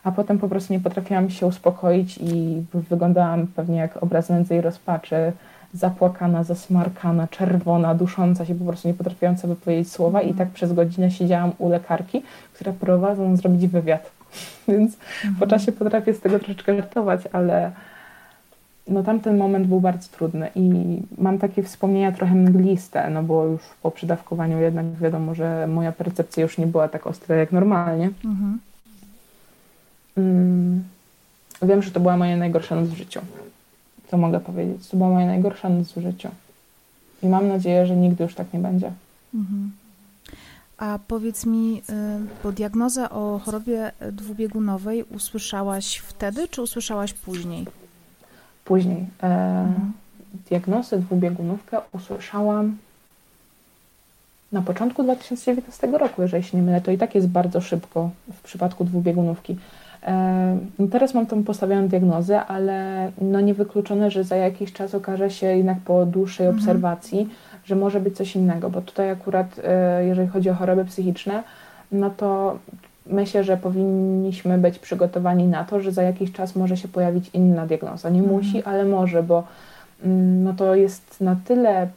B: a potem po prostu nie potrafiłam się uspokoić i wyglądałam pewnie jak obraz nędzy i rozpaczy, zapłakana, zasmarkana, czerwona, dusząca się, po prostu nie potrafiłam sobie powiedzieć słowa i tak przez godzinę siedziałam u lekarki, która próbowała ze mną zrobić wywiad. Więc mhm. po czasie potrafię z tego troszeczkę żartować, ale no tamten moment był bardzo trudny i mam takie wspomnienia trochę mgliste, no bo już po przydawkowaniu jednak wiadomo, że moja percepcja już nie była tak ostra jak normalnie. Mhm. Mm, wiem, że to była moja najgorsza noc w życiu. To mogę powiedzieć. To była moja najgorsza noc w życiu. I mam nadzieję, że nigdy już tak nie będzie. Mhm.
A: A powiedz mi, y, bo diagnozę o chorobie dwubiegunowej usłyszałaś wtedy, czy usłyszałaś później?
B: Później e, mhm. diagnozę dwubiegunówkę usłyszałam na początku 2019 roku, jeżeli się nie mylę. To i tak jest bardzo szybko w przypadku dwubiegunówki. E, teraz mam tą postawioną diagnozę, ale no niewykluczone, że za jakiś czas okaże się jednak po dłuższej mhm. obserwacji, że może być coś innego, bo tutaj akurat, e, jeżeli chodzi o choroby psychiczne, no to myślę, że powinniśmy być przygotowani na to, że za jakiś czas może się pojawić inna diagnoza. Nie mhm. musi, ale może, bo mm, no to jest na tyle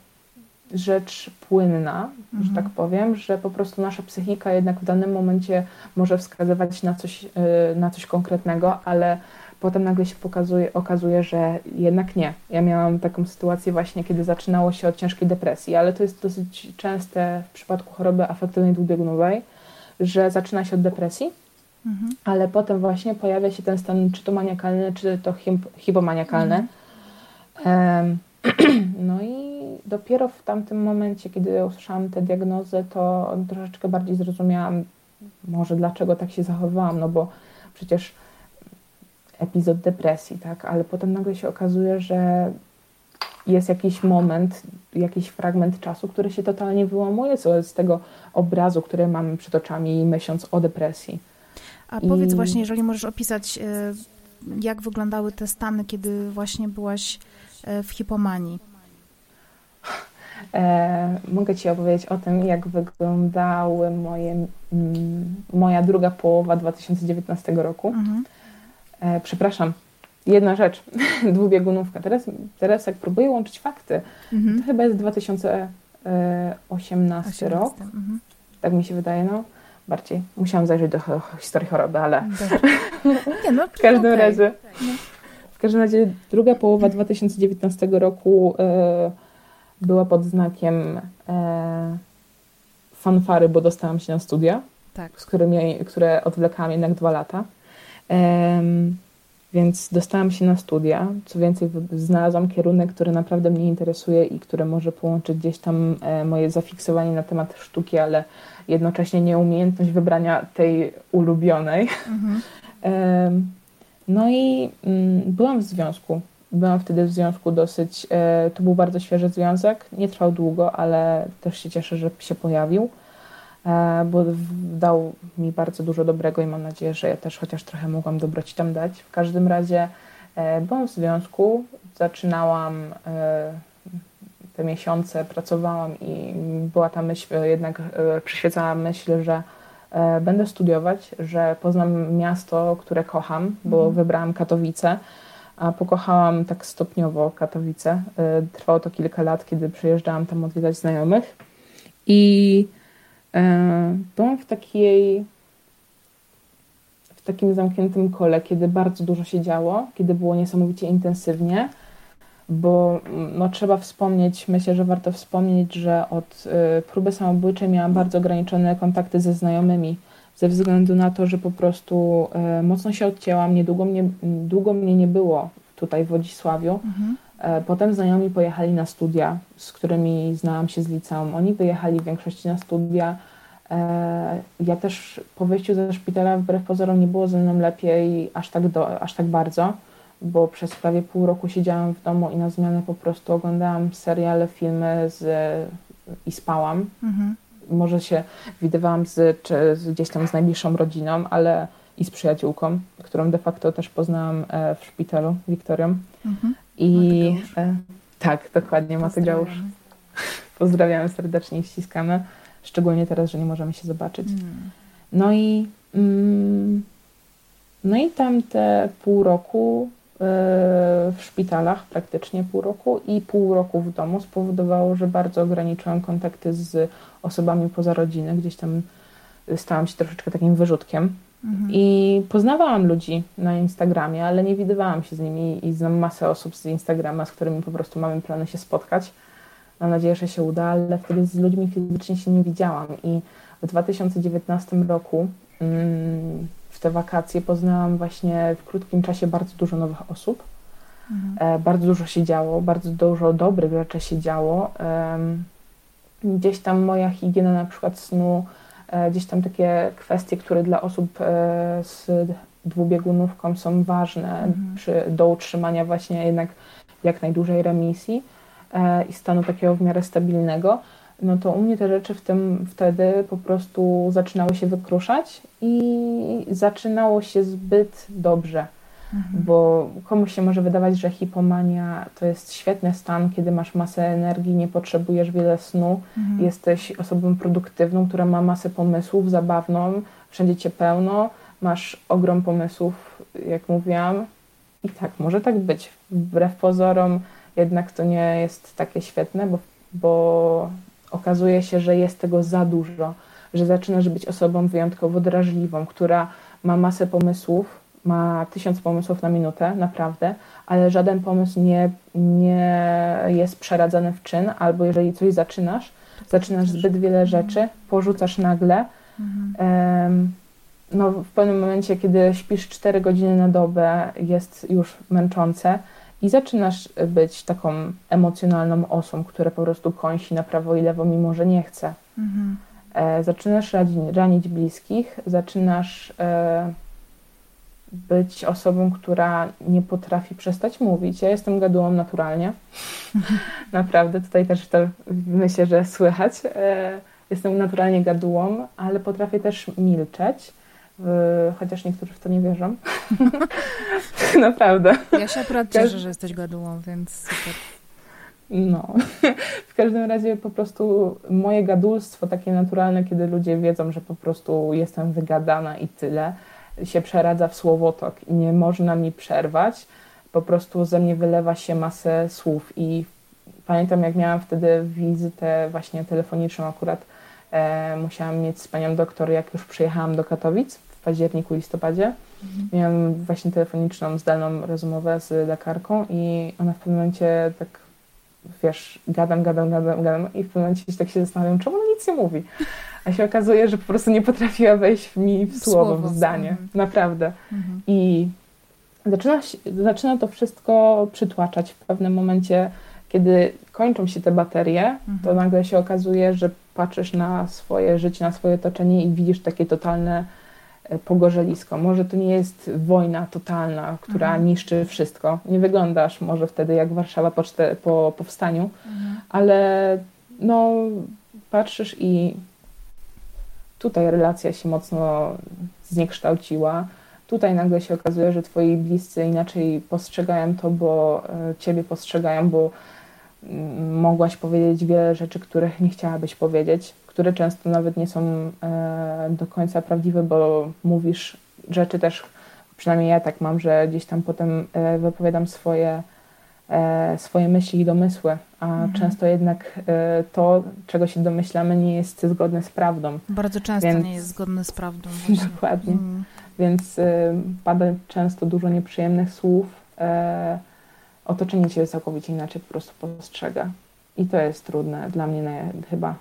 B: rzecz płynna, mhm. że tak powiem, że po prostu nasza psychika jednak w danym momencie może wskazywać na coś, y, na coś konkretnego, ale potem nagle się pokazuje, okazuje, że jednak nie. Ja miałam taką sytuację właśnie, kiedy zaczynało się od ciężkiej depresji, ale to jest dosyć częste w przypadku choroby afektywnej dwubiegunowej, że zaczyna się od depresji, mhm. ale potem właśnie pojawia się ten stan czy to maniakalny, czy to hipomaniakalny. Mhm. No i dopiero w tamtym momencie, kiedy usłyszałam tę diagnozę, to troszeczkę bardziej zrozumiałam może dlaczego tak się zachowałam, no bo przecież epizod depresji, tak, ale potem nagle się okazuje, że jest jakiś moment, jakiś fragment czasu, który się totalnie wyłamuje z tego obrazu, który mamy przed oczami, myśląc o depresji.
A: A I... powiedz właśnie, jeżeli możesz opisać, e, jak wyglądały te stany, kiedy właśnie byłaś e, w hipomanii.
B: E, mogę Ci opowiedzieć o tym, jak wyglądały moje, moja druga połowa 2019 roku. Mhm. E, przepraszam, jedna rzecz, dwubiegunówka. Teraz, teraz jak próbuję łączyć fakty, mhm. to chyba jest 2018 18, rok. Mhm. Tak mi się wydaje, no. Bardziej. Musiałam zajrzeć do historii choroby, ale Nie, no, w każdym okay. razie. No. W każdym razie druga połowa 2019 roku e, była pod znakiem e, fanfary, bo dostałam się na studia, tak. z którymi, które odwlekałam jednak dwa lata. Więc dostałam się na studia. Co więcej, znalazłam kierunek, który naprawdę mnie interesuje i który może połączyć gdzieś tam e, moje zafiksowanie na temat sztuki, ale jednocześnie nieumiejętność wybrania tej ulubionej. Mhm. No i mm, byłam w związku. Byłam wtedy w związku dosyć. E, to był bardzo świeży związek. Nie trwał długo, ale też się cieszę, że się pojawił. E, bo dał mi bardzo dużo dobrego i mam nadzieję, że ja też chociaż trochę mogłam dobroci tam dać. W każdym razie e, byłam w związku, zaczynałam te miesiące, pracowałam i była ta myśl, jednak przyświecała myśl, że będę studiować, że poznam miasto, które kocham, bo mhm. wybrałam Katowice, a pokochałam tak stopniowo Katowice. E, trwało to kilka lat, kiedy przyjeżdżałam tam odwiedzać znajomych i byłam w takiej w takim zamkniętym kole, kiedy bardzo dużo się działo, kiedy było niesamowicie intensywnie, bo no, trzeba wspomnieć, myślę, że warto wspomnieć, że od y, próby samobójczej miałam bardzo ograniczone kontakty ze znajomymi, ze względu na to, że po prostu y, mocno się odcięłam, niedługo mnie, długo mnie nie było tutaj w Wodzisławiu. Mhm. E, potem znajomi pojechali na studia, z którymi znałam się z liceum. Oni wyjechali w większości na studia. E, ja też po wyjściu ze szpitala wbrew pozorom nie było ze mną lepiej aż tak, do, aż tak bardzo bo przez prawie pół roku siedziałam w domu i na zmianę po prostu oglądałam seriale, filmy z, i spałam. Mhm. Może się widywałam z, czy gdzieś tam z najbliższą rodziną, ale i z przyjaciółką, którą de facto też poznałam e, w szpitalu, Wiktorią. Mhm. I e, tak, dokładnie, Matygeusz. Pozdrawiamy serdecznie i ściskamy. Szczególnie teraz, że nie możemy się zobaczyć. Mm. No i mm, no i tam te pół roku w szpitalach praktycznie pół roku i pół roku w domu spowodowało, że bardzo ograniczyłam kontakty z osobami poza rodziny. Gdzieś tam stałam się troszeczkę takim wyrzutkiem. Mhm. I poznawałam ludzi na Instagramie, ale nie widywałam się z nimi i znam masę osób z Instagrama, z którymi po prostu mamy plany się spotkać. Mam nadzieję, że się uda, ale wtedy z ludźmi fizycznie się nie widziałam. I w 2019 roku mm, w te wakacje poznałam właśnie w krótkim czasie bardzo dużo nowych osób. Mhm. E, bardzo dużo się działo, bardzo dużo dobrych rzeczy się działo. Gdzieś tam moja higiena na przykład snu, e, gdzieś tam takie kwestie, które dla osób e, z dwubiegunówką są ważne mhm. przy, do utrzymania właśnie jednak jak najdłużej remisji i stanu takiego w miarę stabilnego no to u mnie te rzeczy w tym wtedy po prostu zaczynały się wykruszać i zaczynało się zbyt dobrze. Mhm. Bo komuś się może wydawać, że hipomania to jest świetny stan, kiedy masz masę energii, nie potrzebujesz wiele snu, mhm. jesteś osobą produktywną, która ma masę pomysłów, zabawną, wszędzie cię pełno, masz ogrom pomysłów, jak mówiłam. I tak, może tak być. Wbrew pozorom, jednak to nie jest takie świetne, bo, bo okazuje się, że jest tego za dużo, że zaczynasz być osobą wyjątkowo drażliwą, która ma masę pomysłów, ma tysiąc pomysłów na minutę, naprawdę, ale żaden pomysł nie, nie jest przeradzany w czyn, albo jeżeli coś zaczynasz, zaczynasz zbyt wiele rzeczy, porzucasz nagle. Mhm. no, w pewnym momencie, kiedy śpisz 4 godziny na dobę, jest już męczące i zaczynasz być taką emocjonalną osobą, która po prostu kąsi na prawo i lewo, mimo że nie chce. Mhm. E, zaczynasz ranić, ranić bliskich, zaczynasz e, być osobą, która nie potrafi przestać mówić. Ja jestem gadułą naturalnie. Naprawdę, tutaj też to myślę, że słychać. E, jestem naturalnie gadułą, ale potrafię też milczeć chociaż niektórzy w to nie wierzą. Naprawdę.
A: Ja się akurat cieszę, że jesteś gadułą, więc super.
B: No, w każdym razie po prostu moje gadulstwo takie naturalne, kiedy ludzie wiedzą, że po prostu jestem wygadana i tyle, się przeradza w słowotok i nie można mi przerwać. Po prostu ze mnie wylewa się masę słów i pamiętam jak miałam wtedy wizytę właśnie telefoniczną akurat e, musiałam mieć z panią doktor, jak już przyjechałam do Katowic październiku, listopadzie. Mhm. Miałam właśnie telefoniczną, zdalną rozmowę z lekarką i ona w pewnym momencie tak, wiesz, gadam, gadam, gadam, gadam i w pewnym momencie tak się zastanawiam, czemu ona nic nie mówi. A się okazuje, że po prostu nie potrafiła wejść mi w słowo, w zdanie. Mhm. Naprawdę. Mhm. I zaczyna, zaczyna to wszystko przytłaczać w pewnym momencie, kiedy kończą się te baterie, mhm. to nagle się okazuje, że patrzysz na swoje życie, na swoje otoczenie i widzisz takie totalne pogorzelisko. Może to nie jest wojna totalna, która mhm. niszczy wszystko. Nie wyglądasz może wtedy jak Warszawa po, po powstaniu, mhm. ale no, patrzysz i tutaj relacja się mocno zniekształciła. Tutaj nagle się okazuje, że twoi bliscy inaczej postrzegają to, bo e, ciebie postrzegają, bo mm, mogłaś powiedzieć wiele rzeczy, których nie chciałabyś powiedzieć, które często nawet nie są e, do końca prawdziwe, bo mówisz rzeczy też, przynajmniej ja tak mam, że gdzieś tam potem e, wypowiadam swoje, e, swoje myśli i domysły, a mhm. często jednak to, czego się domyślamy, nie jest zgodne z prawdą.
A: Bardzo często Więc... nie jest zgodne z prawdą. Właśnie.
B: Dokładnie. Mm. Więc pada często dużo nieprzyjemnych słów. Otoczenie cię całkowicie inaczej po prostu postrzega. I to jest trudne dla mnie naj, chyba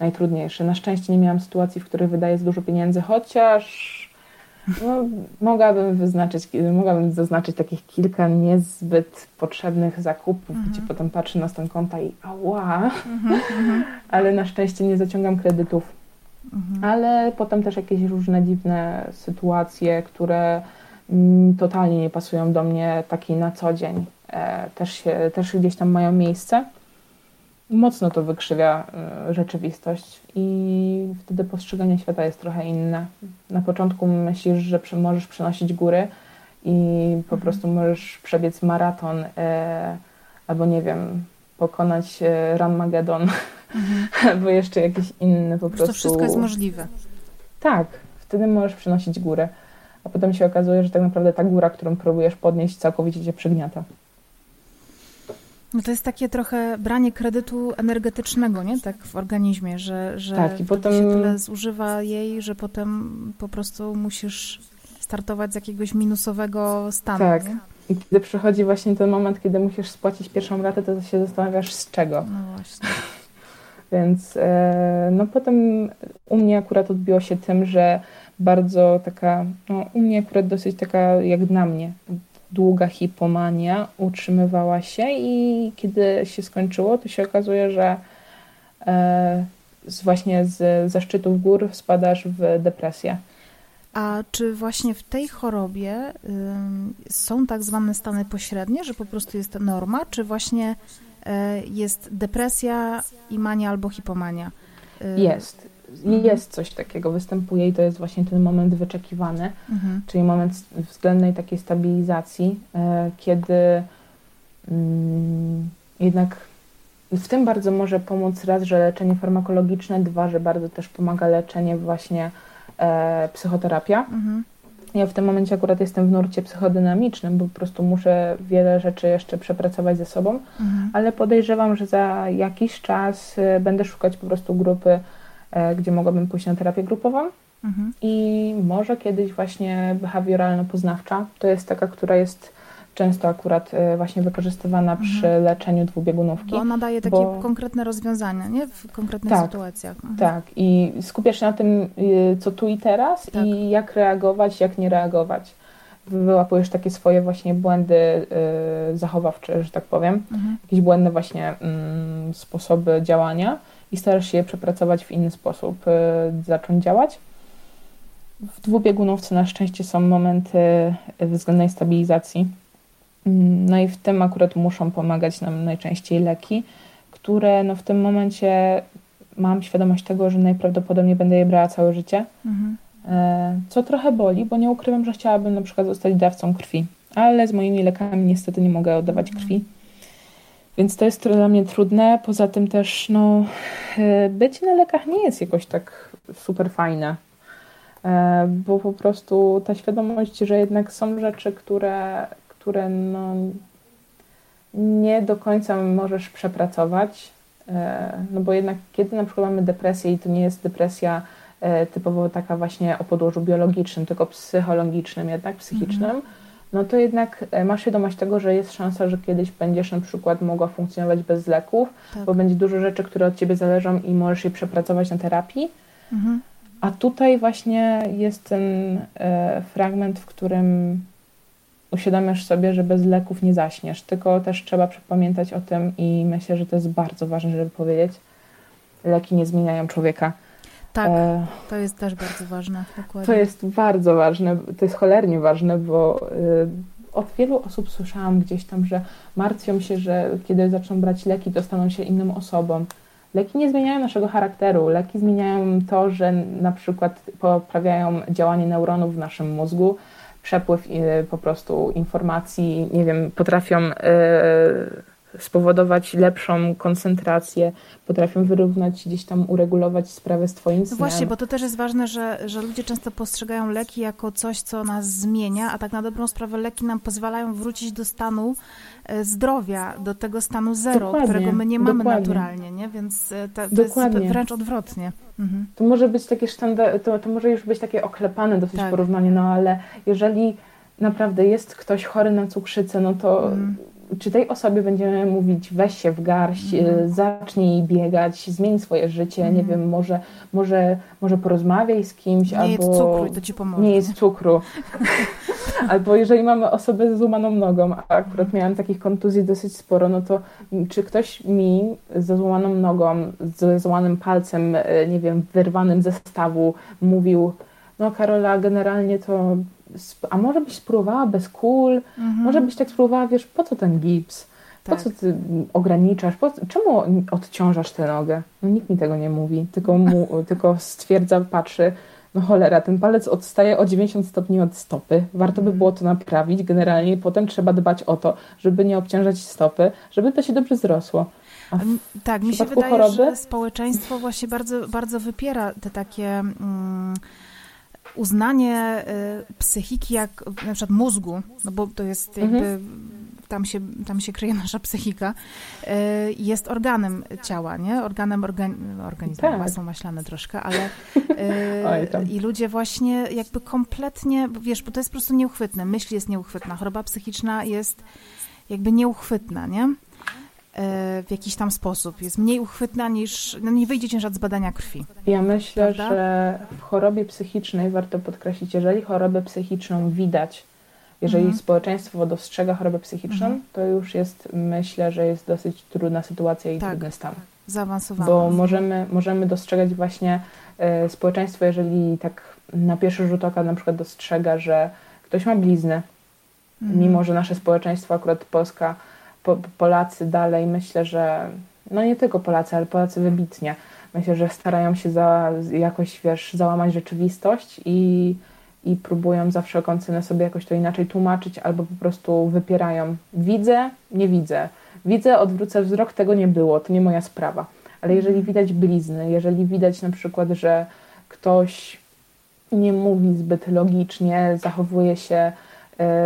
B: najtrudniejsze. Na szczęście nie miałam sytuacji, w której wydaję dużo pieniędzy, chociaż no, mogłabym wyznaczyć, mogłabym zaznaczyć takich kilka niezbyt potrzebnych zakupów, mhm. gdzie potem patrzę na stan konta i ała, mhm, mhm. ale na szczęście nie zaciągam kredytów. Mhm. Ale potem też jakieś różne dziwne sytuacje, które mm, totalnie nie pasują do mnie takiej na co dzień, e, też, się, też gdzieś tam mają miejsce mocno to wykrzywia e, rzeczywistość i wtedy postrzeganie świata jest trochę inne. Na początku myślisz, że możesz przenosić góry i po mhm. prostu możesz przebiec maraton e, albo nie wiem, pokonać e, Ranmagedon mhm. albo jeszcze jakiś inny po prostu. To
A: wszystko jest możliwe.
B: Tak, wtedy możesz przenosić górę, a potem się okazuje, że tak naprawdę ta góra, którą próbujesz podnieść, całkowicie cię przygniata.
A: No to jest takie trochę branie kredytu energetycznego, nie? Tak w organizmie, że, że tak, i potem... się tyle zużywa jej, że potem po prostu musisz startować z jakiegoś minusowego stanu.
B: Tak.
A: Nie?
B: I kiedy przychodzi właśnie ten moment, kiedy musisz spłacić pierwszą ratę, to się zastanawiasz z czego.
A: No właśnie.
B: Więc e, no potem u mnie akurat odbiło się tym, że bardzo taka, no u mnie akurat dosyć taka jak na mnie, długa hipomania utrzymywała się i kiedy się skończyło, to się okazuje, że e, z, właśnie z, ze szczytów gór spadasz w depresję.
A: A czy właśnie w tej chorobie y, są tak zwane stany pośrednie, że po prostu jest norma, czy właśnie y, jest depresja i mania albo hipomania?
B: Y, jest. Mhm. jest coś takiego, występuje i to jest właśnie ten moment wyczekiwany, mhm. czyli moment względnej takiej stabilizacji, e, kiedy mm, jednak w tym bardzo może pomóc raz, że leczenie farmakologiczne, dwa, że bardzo też pomaga leczenie właśnie e, psychoterapia. Mhm. Ja w tym momencie akurat jestem w nurcie psychodynamicznym, bo po prostu muszę wiele rzeczy jeszcze przepracować ze sobą, mhm. ale podejrzewam, że za jakiś czas e, będę szukać po prostu grupy gdzie mogłabym pójść na terapię grupową. Mhm. I może kiedyś właśnie behawioralno-poznawcza. To jest taka, która jest często akurat e, właśnie wykorzystywana mhm. przy leczeniu dwubiegunówki. Bo
A: ona daje takie bo... konkretne rozwiązania, nie? W konkretnych
B: tak,
A: sytuacjach.
B: Mhm. Tak, i skupiasz się na tym, y, co tu i teraz tak. i jak reagować, jak nie reagować. Wyłapujesz takie swoje właśnie błędy y, zachowawcze, że tak powiem, mhm. jakieś błędne właśnie y, sposoby działania i starasz się je przepracować w inny sposób, y, zacząć działać. W dwubiegunówce na szczęście są momenty względnej stabilizacji. Mm, no i w tym akurat muszą pomagać nam najczęściej leki, które no w tym momencie mam świadomość tego, że najprawdopodobniej będę je brała całe życie. Mhm. E, co trochę boli, bo nie ukrywam, że chciałabym na przykład zostać dawcą krwi, ale z moimi lekami niestety nie mogę oddawać mhm. krwi. Więc to jest dla mnie trudne. Poza tym też, no, e, bycie na lekach nie jest jakoś tak super fajne, e, bo po prostu ta świadomość, że jednak są rzeczy, które, które no, nie do końca możesz przepracować, e, no bo jednak kiedy na przykład mamy depresję i to nie jest depresja typowo taka właśnie o podłożu biologicznym, tylko psychologicznym, jednak psychicznym, mhm no to jednak e, masz świadomość tego, że jest szansa, że kiedyś będziesz na przykład mogła funkcjonować bez leków, tak. bo będzie dużo rzeczy, które od ciebie zależą i możesz je przepracować na terapii. Mhm. A tutaj właśnie jest ten e, fragment, w którym uświadamiasz sobie, że bez leków nie zaśniesz, tylko też trzeba pamiętać o tym i myślę, że to jest bardzo ważne, żeby powiedzieć. Leki nie zmieniają człowieka.
A: Tak, e, to jest też bardzo ważne.
B: Dokładnie. To jest bardzo ważne, to jest cholernie ważne, bo y, od wielu osób słyszałam gdzieś tam, że martwią się, że kiedy zaczną brać leki, to staną się inną osobą. Leki nie zmieniają naszego charakteru. Leki zmieniają to, że na przykład poprawiają działanie neuronów w naszym mózgu, przepływ y, po prostu informacji, nie wiem, potrafią spowodować lepszą koncentrację, potrafią wyrównać, gdzieś tam uregulować sprawę z twoim snem.
A: No właśnie, bo to też jest ważne, że, że ludzie często postrzegają leki jako coś, co nas zmienia, a tak na dobrą sprawę leki nam pozwalają wrócić do stanu e, zdrowia, do tego stanu zero, dokładnie, którego my nie mamy dokładnie. naturalnie, nie? Więc e, to, to jest wręcz odwrotnie.
B: Mhm. To może być takie sztandar, to, to może już być takie oklepane dosyć tak. porównanie, no ale jeżeli naprawdę jest ktoś chory na cukrzycę, no to mhm czy tej osobie będziemy mówić weź się w garść, mm. zacznij biegać, zmień swoje życie, nie mhm. wiem, może, może, może porozmawiaj z kimś,
A: nie
B: albo...
A: Nie jest cukru to ci pomoże.
B: Nie jest cukru. albo jeżeli mamy osobę z złamaną nogą, a akurat miałam takich kontuzji dosyć sporo, no to czy ktoś mi ze złamaną nogą, ze złamanym palcem, e, nie wiem, wyrwanym ze stawu mówił, no Karola, generalnie to a może byś spróbowała bez kul, mhm. może byś tak spróbowała, wiesz, po co ten gips? Po tak. co ty ograniczasz? Po, czemu odciążasz tę nogę? No nikt mi tego nie mówi, tylko, mu, tylko stwierdza, patrzy, no cholera, ten palec odstaje o 90 stopni od stopy. Warto by mhm. było to naprawić generalnie. Potem trzeba dbać o to, żeby nie obciążać stopy, żeby to się dobrze zrosło.
A: tak, mi się wydaje, choroby? że społeczeństwo właśnie bardzo, bardzo wypiera te takie... Mm, uznanie y, psychiki jak na przykład mózgu, no bo to jest jakby mhm. tam się, tam się kryje nasza psychika, y, jest organem ciała, nie? Organem organi organizmu, tak. masą maślane troszkę, ale y, i ludzie właśnie jakby kompletnie, wiesz, bo to jest po prostu nieuchwytne, myśl jest nieuchwytna, choroba psychiczna jest jakby nieuchwytna, nie? E, w jakiś tam sposób. Jest mniej uchwytna niż, no nie wyjdzie ciężar z badania krwi.
B: Ja myślę, prawda? że w chorobie psychicznej warto podkreślić, jeżeli chorobę psychiczną widać, jeżeli mhm. społeczeństwo dostrzega chorobę psychiczną, mhm. to już jest, myślę, że jest dosyć trudna sytuacja i tak. trudny stan.
A: Zaawansowana.
B: Bo możemy, możemy dostrzegać właśnie e, społeczeństwo, jeżeli tak na pierwszy rzut oka na przykład dostrzega, że ktoś ma bliznę, mhm. mimo że nasze społeczeństwo, akurat Polska, po, Polacy dalej, myślę, że no nie tylko Polacy, ale Polacy wybitnie, myślę, że starają się za, jakoś, wiesz, załamać rzeczywistość i, i próbują za wszelką cenę sobie jakoś to inaczej tłumaczyć albo po prostu wypierają. Widzę, nie widzę. Widzę, odwrócę wzrok, tego nie było, to nie moja sprawa. Ale jeżeli widać blizny, jeżeli widać na przykład, że ktoś nie mówi zbyt logicznie, zachowuje się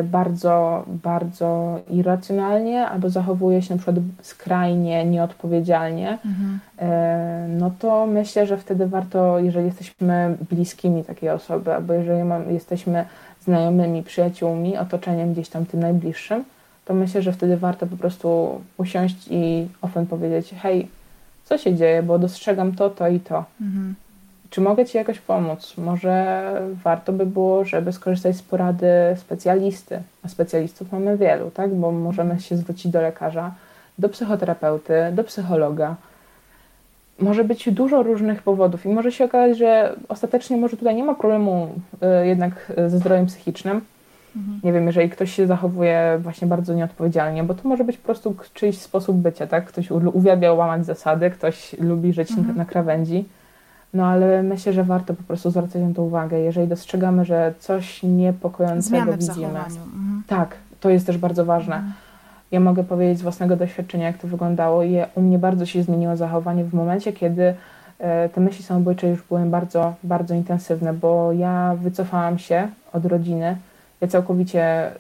B: bardzo, bardzo irracjonalnie albo zachowuje się na przykład skrajnie, nieodpowiedzialnie, mhm. E, no to myślę, że wtedy warto, jeżeli jesteśmy bliskimi takiej osoby, albo jeżeli jesteśmy znajomymi, przyjaciółmi, otoczeniem gdzieś tam tym najbliższym, to myślę, że wtedy warto po prostu usiąść i ofen powiedzieć, hej, co się dzieje, bo dostrzegam to, to i to. Mhm czy mogę Ci jakoś pomóc? Może warto by było, żeby skorzystać z porady specjalisty. A specjalistów mamy wielu, tak? Bo możemy się zwrócić do lekarza, do psychoterapeuty, do psychologa. Może być dużo różnych powodów i może się okazać, że ostatecznie może tutaj nie ma problemu y, jednak ze zdrowiem psychicznym. Mhm. Nie wiem, jeżeli ktoś się zachowuje właśnie bardzo nieodpowiedzialnie, bo to może być po prostu czyjś sposób bycia, tak? Ktoś uwielbia łamać zasady, ktoś lubi żyć mhm. na krawędzi no ale myślę, że warto po prostu zwracać na to uwagę. Jeżeli dostrzegamy, że coś niepokojącego widzimy.
A: Mhm.
B: Tak, to jest też bardzo ważne. Mhm. Ja mogę powiedzieć z własnego doświadczenia, jak to wyglądało. I u mnie bardzo się zmieniło zachowanie w momencie, kiedy e, te myśli samobójcze już były bardzo, bardzo intensywne, bo ja wycofałam się od rodziny. Ja całkowicie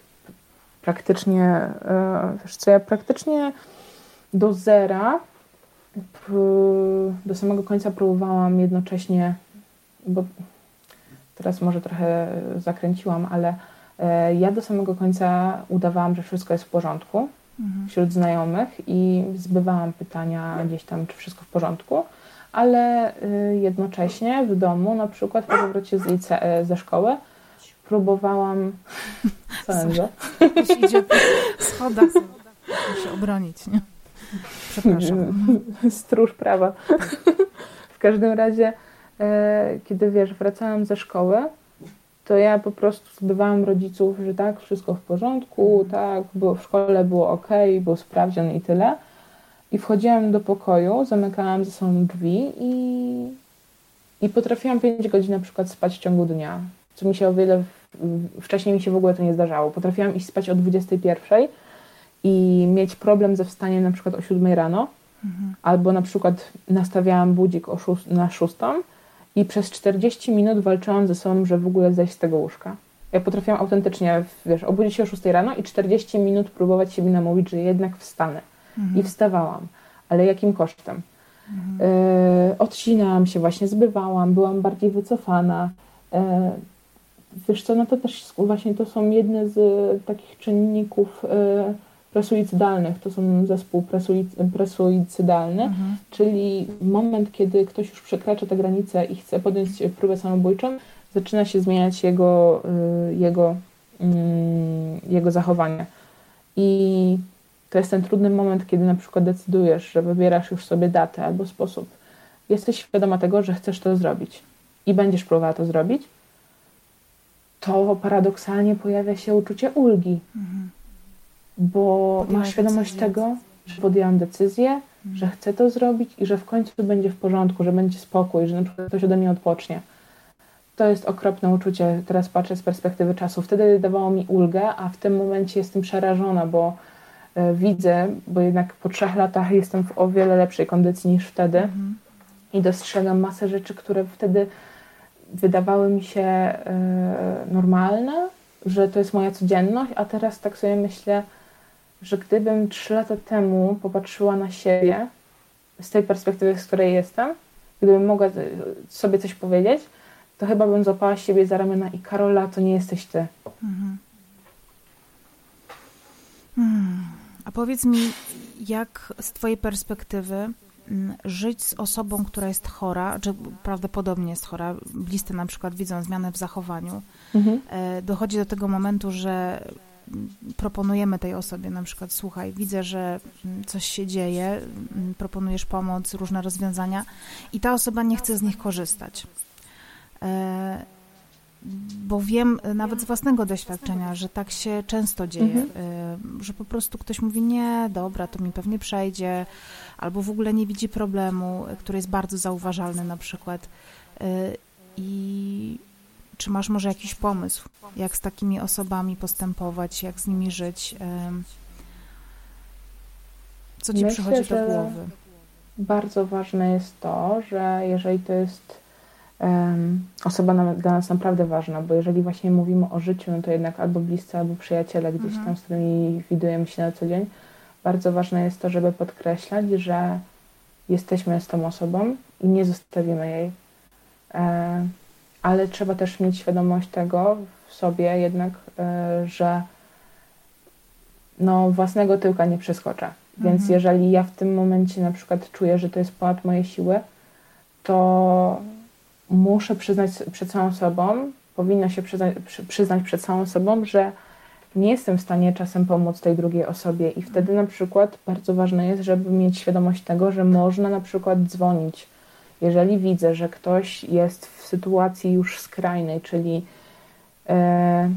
B: praktycznie, e, wiesz co, ja praktycznie do zera do samego końca próbowałam jednocześnie, bo teraz może trochę zakręciłam, ale e, ja do samego końca udawałam, że wszystko jest w porządku mhm. wśród znajomych i zbywałam pytania gdzieś tam, czy wszystko w porządku, ale y, jednocześnie w domu, na przykład po powrocie z lice, e, ze szkoły, próbowałam. Co będzie?
A: Idzie po schodach, muszę obronić, nie? Przepraszam.
B: Stróż prawa. w każdym razie, e, kiedy wiesz, wracałam ze szkoły, to ja po prostu zbywałam rodziców, że tak, wszystko w porządku, tak, było, w szkole było ok, był sprawdzian i tyle. I wchodziłam do pokoju, zamykałam ze sobą drzwi i, i potrafiłam 5 godzin na przykład spać w ciągu dnia, co mi się o wiele wcześniej mi się w ogóle to nie zdarzało. Potrafiłam iść spać o 21 i mieć problem ze wstaniem na przykład o 7 rano, mhm. albo na przykład nastawiałam budzik szóst, na 6 i przez 40 minut walczyłam ze sobą, że w ogóle zejść z tego łóżka. Ja potrafiłam autentycznie, wiesz, obudzić się o 6 rano i 40 minut próbować siebie namówić, że jednak wstanę. Mhm. I wstawałam. Ale jakim kosztem? Mhm. Y, odcinałam się, właśnie zbywałam, byłam bardziej wycofana. Y, wiesz co, no to też właśnie to są jedne z takich czynników y, presuicydalnych, to są zespół presuicydalny, mhm. czyli moment, kiedy ktoś już przekracza tę granicę i chce podjąć próbę samobójczą, zaczyna się zmieniać jego, jego, mm, jego zachowanie. I to jest ten trudny moment, kiedy na przykład decydujesz, że wybierasz już sobie datę albo sposób. Jesteś świadoma tego, że chcesz to zrobić i będziesz próbowała to zrobić, to paradoksalnie pojawia się uczucie ulgi, mhm. Bo masz świadomość tego, że podjęłam decyzję, mhm. że chcę to zrobić i że w końcu będzie w porządku, że będzie spokój, że na przykład ktoś ode mnie odpocznie. To jest okropne uczucie, teraz patrzę z perspektywy czasu. Wtedy dawało mi ulgę, a w tym momencie jestem przerażona, bo E, widzę, bo jednak po trzech latach jestem w o wiele lepszej kondycji niż wtedy mhm. i dostrzegam masę rzeczy, które wtedy wydawały mi się e, normalne, że to jest moja codzienność, a teraz tak sobie myślę, że gdybym trzy lata temu popatrzyła na siebie z tej perspektywy, z której jestem, gdybym mogła sobie coś powiedzieć, to chyba bym złapała siebie za ramiona i Karola, to nie jesteś ty. Mhm.
A: Hmm. A powiedz mi, jak z Twojej perspektywy mm, żyć z osobą, która jest chora, czy prawdopodobnie jest chora, bliscy na przykład widzą zmianę w zachowaniu, mhm. E, dochodzi do tego momentu, że proponujemy tej osobie na przykład, słuchaj, widzę, że mm, coś się dzieje, proponujesz pomoc, różne rozwiązania i ta osoba nie chce z nich korzystać. E, bo wiem e, nawet z własnego doświadczenia, że tak się często dzieje, mhm. E, że po prostu ktoś mówi, nie, dobra, to mi pewnie przejdzie, albo w ogóle nie widzi problemu, który jest bardzo zauważalny na przykład. I czy masz może jakiś pomysł, jak z takimi osobami postępować, jak z nimi żyć? Co ci Myślę, przychodzi do głowy?
B: Bardzo ważne jest to, że jeżeli to jest osoba dla nas naprawdę ważna, bo jeżeli właśnie mówimy o życiu, no to jednak albo bliscy, albo przyjaciele gdzieś mhm. tam, z którymi widujemy się na co dzień, bardzo ważne jest to, żeby podkreślać, że jesteśmy z tą osobą i nie zostawimy jej. E, ale trzeba też mieć świadomość tego w sobie jednak, e, że no, własnego tyłka nie przeskoczę. Więc mhm. jeżeli ja w tym momencie na przykład czuję, że to jest ponad moje siły, to muszę przyznać przed całą sobą, powinno się przyznać, przyznać przed całą sobą, że nie jestem w stanie czasem pomóc tej drugiej osobie i wtedy na przykład bardzo ważne jest, żeby mieć świadomość tego, że można na przykład dzwonić. Jeżeli widzę, że ktoś jest w sytuacji już skrajnej, czyli e,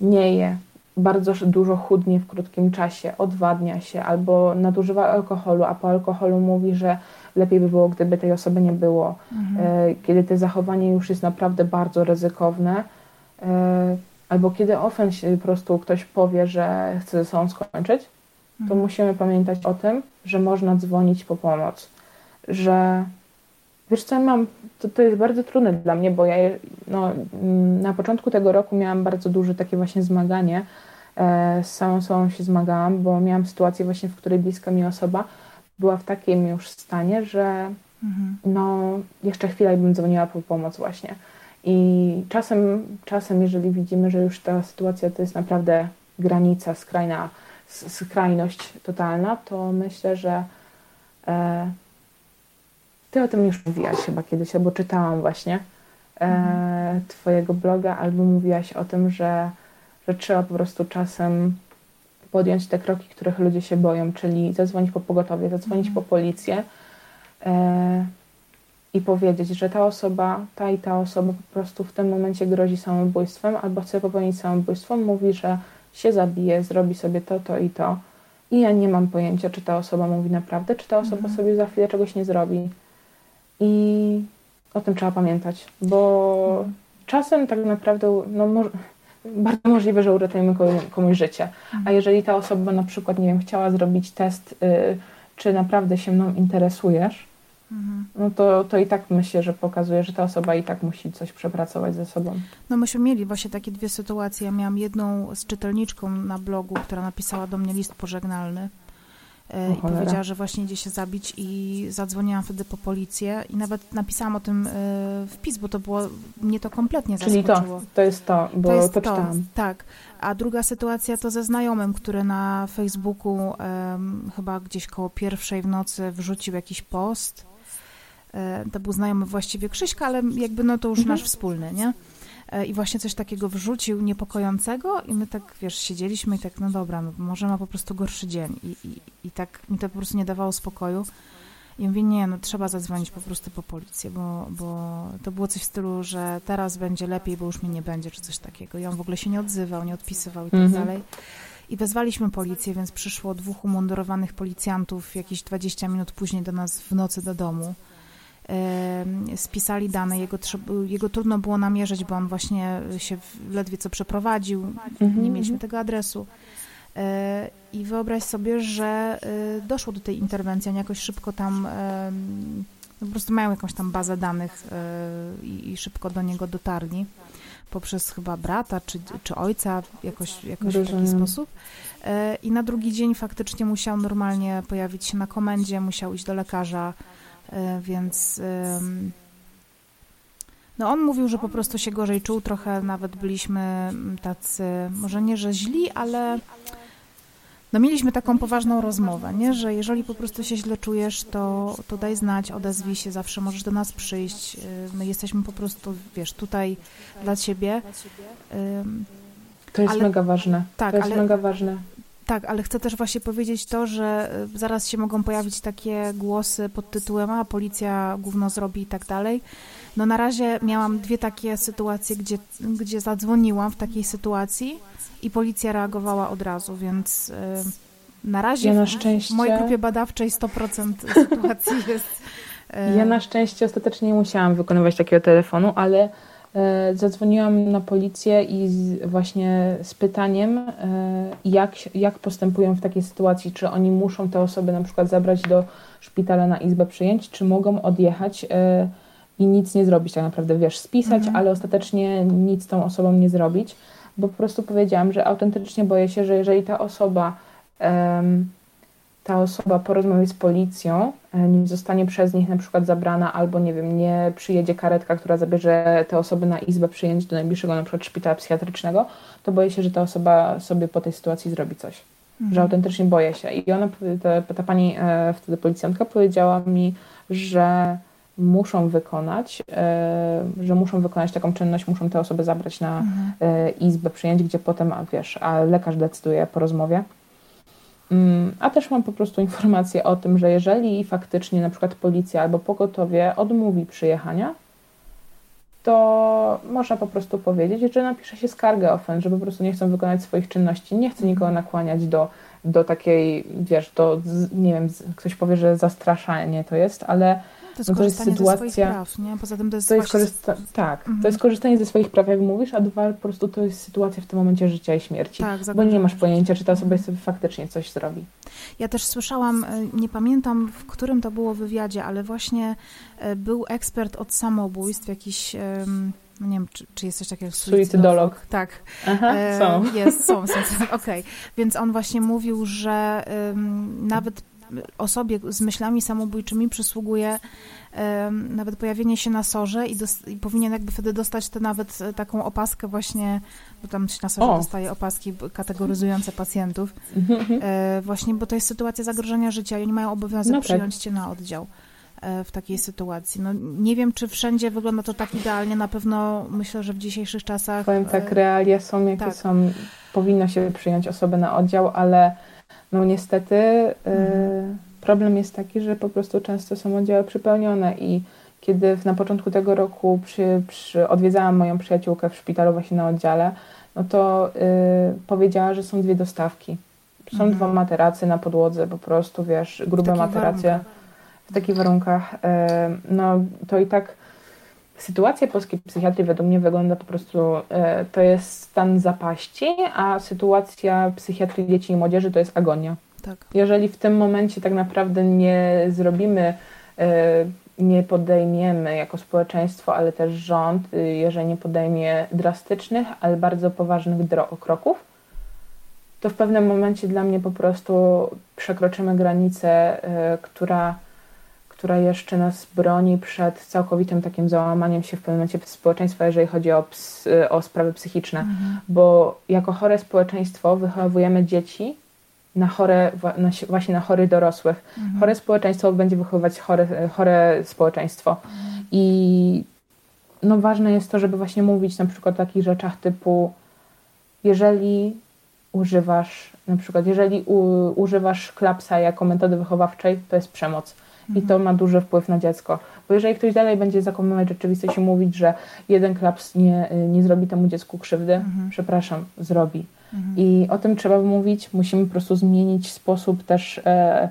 B: nie je, bardzo dużo chudnie w krótkim czasie, odwadnia się albo nadużywa alkoholu, a po alkoholu mówi, że lepiej by było, gdyby tej osoby nie było. Mhm. E, kiedy to zachowanie już jest naprawdę bardzo ryzykowne, e, albo kiedy ofen się po prostu ktoś powie, że chce ze sobą skończyć, to mhm. musimy pamiętać o tym, że można dzwonić po pomoc. Że wiesz co, mam, to, to jest bardzo trudne dla mnie, bo ja no, na początku tego roku miałam bardzo duże takie właśnie zmaganie. E, z samą sobą się zmagałam, bo miałam sytuację właśnie, w której bliska mi osoba była w takim już stanie, że mhm. no, jeszcze chwilę i bym dzwoniła po pomoc właśnie. I czasem, czasem, jeżeli widzimy, że już ta sytuacja to jest naprawdę granica, skrajna, skrajność totalna, to myślę, że e, ty o tym już mówiłaś chyba kiedyś, albo czytałam właśnie e, mhm. twojego bloga, albo mówiłaś o tym, że, że trzeba po prostu czasem podjąć te kroki, których ludzie się boją, czyli zadzwonić po pogotowie, zadzwonić po policję e, i powiedzieć, że ta osoba, ta i ta osoba po prostu w tym momencie grozi samobójstwem albo chce popełnić samobójstwo, mówi, że się zabije, zrobi sobie to, to i to. I ja nie mam pojęcia, czy ta osoba mówi naprawdę, czy ta osoba mhm. sobie za chwilę czegoś nie zrobi. I o tym trzeba pamiętać, bo mhm. czasem tak naprawdę, no bardzo możliwe, że uratujemy komuś życie. A jeżeli ta osoba na przykład, nie wiem, chciała zrobić test, y, czy naprawdę się mną interesujesz, mhm. no to, to i tak myślę, że pokazuje, że ta osoba i tak musi coś przepracować ze sobą.
A: No myśmy mieli właśnie takie dwie sytuacje. Ja miałam jedną z czytelniczką na blogu, która napisała do mnie list pożegnalny E, i powiedziała, że właśnie idzie się zabić i zadzwoniłam wtedy po policję i nawet napisałam o tym e, wpis, bo to było, mnie to kompletnie
B: Czyli
A: zaskoczyło.
B: to, to jest to, bo to, jest to czytałam.
A: Tak, a druga sytuacja to ze znajomym, który na Facebooku um, chyba gdzieś koło pierwszej w nocy wrzucił jakiś post. E, to był znajomy właściwie Krzyśka, ale jakby no to już mhm. nasz wspólny, nie? E, i właśnie coś takiego wrzucił niepokojącego i my tak, wiesz, siedzieliśmy i tak, no dobra, no może ma po prostu gorszy dzień i, i, i tak mi to po prostu nie dawało spokoju. I mówię, nie, no trzeba zadzwonić po prostu po policję, bo, bo to było coś w stylu, że teraz będzie lepiej, bo już mnie nie będzie, czy coś takiego. I on w ogóle się nie odzywał, nie odpisywał i tak mhm. dalej. I wezwaliśmy policję, więc przyszło dwóch umundurowanych policjantów jakieś 20 minut później do nas w nocy do domu spisali dane. Jego, jego trudno było namierzyć, bo on właśnie się ledwie co przeprowadził, mhm. nie mieliśmy tego adresu. E, I wyobraź sobie, że e, doszło do tej interwencji, oni jakoś szybko tam no po prostu mają jakąś tam bazę danych e, i, szybko do niego dotarli poprzez chyba brata czy, czy ojca jakoś, jakoś w taki sposób. I na drugi dzień faktycznie musiał normalnie pojawić się na komendzie, musiał iść do lekarza, więc no on mówił, że po prostu się gorzej czuł, trochę nawet byliśmy mm, tacy, może nie, że źli, ale no mieliśmy taką poważną rozmowę, nie? że jeżeli po prostu się źle czujesz, to, to daj znać, odezwij się, zawsze możesz do nas przyjść. My jesteśmy po prostu, wiesz, tutaj dla ciebie.
B: To jest ale, mega ważne. Tak, to jest ale, mega ważne.
A: Tak, ale chcę też właśnie powiedzieć to, że y, zaraz się mogą pojawić takie głosy pod tytułem, a policja gówno zrobi i tak dalej. No na razie miałam dwie takie sytuacje, gdzie, gdzie zadzwoniłam w takiej sytuacji i policja reagowała od razu, więc y, na razie
B: ja na szczęście...
A: w mojej grupie badawczej 100% sytuacji jest...
B: Y, ja na szczęście ostatecznie nie musiałam wykonywać takiego telefonu, ale E, zadzwoniłam na policję i z, właśnie z pytaniem, e, jak, jak postępują w takiej sytuacji, czy oni muszą te osoby na przykład zabrać do szpitala na izbę przyjęć, czy mogą odjechać e, i nic nie zrobić, tak naprawdę, wiesz, spisać, mhm. ale ostatecznie nic tą osobą nie zrobić, bo po prostu powiedziałam, że autentycznie boję się, że jeżeli ta osoba um, ta osoba porozmawia z policją, e, nie zostanie przez nich na przykład zabrana, albo nie wiem, nie przyjedzie karetka, która zabierze te osoby na izbę przyjęć do najbliższego na przykład szpitala psychiatrycznego, to boję się, że ta osoba sobie po tej sytuacji zrobi coś. Mhm. Że autentycznie boję się. I ona, ta, ta pani e, wtedy policjantka powiedziała mi, że muszą wykonać, e, że muszą wykonać taką czynność, muszą te osoby zabrać na mhm. izbę przyjęć, gdzie potem, a wiesz, a lekarz decyduje po rozmowie. Mm, a też mam po prostu informację o tym, że jeżeli faktycznie na przykład policja albo pogotowie odmówi przyjechania, to można po prostu powiedzieć, że napisze się skargę ofen, że po prostu nie chcą wykonać swoich czynności, nie chcę nikogo nakłaniać do, do takiej, wiesz, do, nie wiem, ktoś powie, że zastraszanie to jest, ale
A: to jest, no to jest sytuacja. Praw, nie? Poza tym to jest.
B: To jest korzysta- tak, mhm. to jest korzystanie ze swoich praw, jak mówisz, a dwa po prostu to jest sytuacja w tym momencie życia i śmierci. Tak, bo nie masz pojęcia, czy ta osoba sobie faktycznie coś zrobi.
A: Ja też słyszałam, e, nie pamiętam w którym to było wywiadzie, ale właśnie e, był ekspert od samobójstw, jakiś no nie wiem, czy, czy jest coś takiego jak
B: suicydolog.
A: Tak.
B: Aha, e, są.
A: Jest, są, są. Okej. Okay. Więc on właśnie mówił, że um, nawet osobie z myślami samobójczymi przysługuje nawet pojawienie się na sorze i, i, powinien jakby wtedy dostać tę nawet e, taką opaskę właśnie, bo tam się na sorze o. dostaje opaski kategoryzujące pacjentów, e, właśnie, bo to jest sytuacja zagrożenia życia i oni mają obowiązek no tak. przyjąć cię na oddział e, w takiej sytuacji. No, nie wiem, czy wszędzie wygląda to tak idealnie, na pewno myślę, że w dzisiejszych czasach...
B: Powiem tak, realia są jakie tak. są, powinno się przyjąć osobę na oddział, ale no niestety y, mhm. problem jest taki, że po prostu często są oddziały przypełnione i kiedy na początku tego roku przy, przy, odwiedzałam moją przyjaciółkę w szpitalu właśnie na oddziale, no to y, powiedziała, że są dwie dostawki. Są mhm. dwa materacy na podłodze, po prostu, wiesz, grube materacje w takich warunkach. Y, no to i tak sytuacja polskiej psychiatrii według mnie wygląda po prostu, e, to jest stan zapaści, a sytuacja psychiatrii dzieci i młodzieży to jest agonia. Tak. Jeżeli w tym momencie tak naprawdę nie zrobimy, e, nie podejmiemy jako społeczeństwo, ale też rząd, y, jeżeli nie podejmie drastycznych, ale bardzo poważnych kroków, to w pewnym momencie dla mnie po prostu przekroczymy granicę, która, która jeszcze nas broni przed całkowitym takim załamaniem się w pewnym momencie społeczeństwa, jeżeli chodzi o, ps, y, o sprawy psychiczne. Mhm. Bo jako chore społeczeństwo wychowujemy dzieci na chore, na, właśnie na chorych dorosłych. Mhm. Chore społeczeństwo będzie wychowywać chore, chore społeczeństwo. Mhm. I no ważne jest to, żeby właśnie mówić na przykład o takich rzeczach typu jeżeli używasz, na przykład jeżeli u, używasz klapsa jako metody wychowawczej, to jest przemoc. I to ma duży wpływ na dziecko. Bo jeżeli ktoś dalej będzie zakłamywać rzeczywistość i mówić, że jeden klaps nie, nie zrobi temu dziecku krzywdy, mhm. przepraszam, zrobi. Mhm. I o tym trzeba mówić. Musimy po prostu zmienić sposób też e,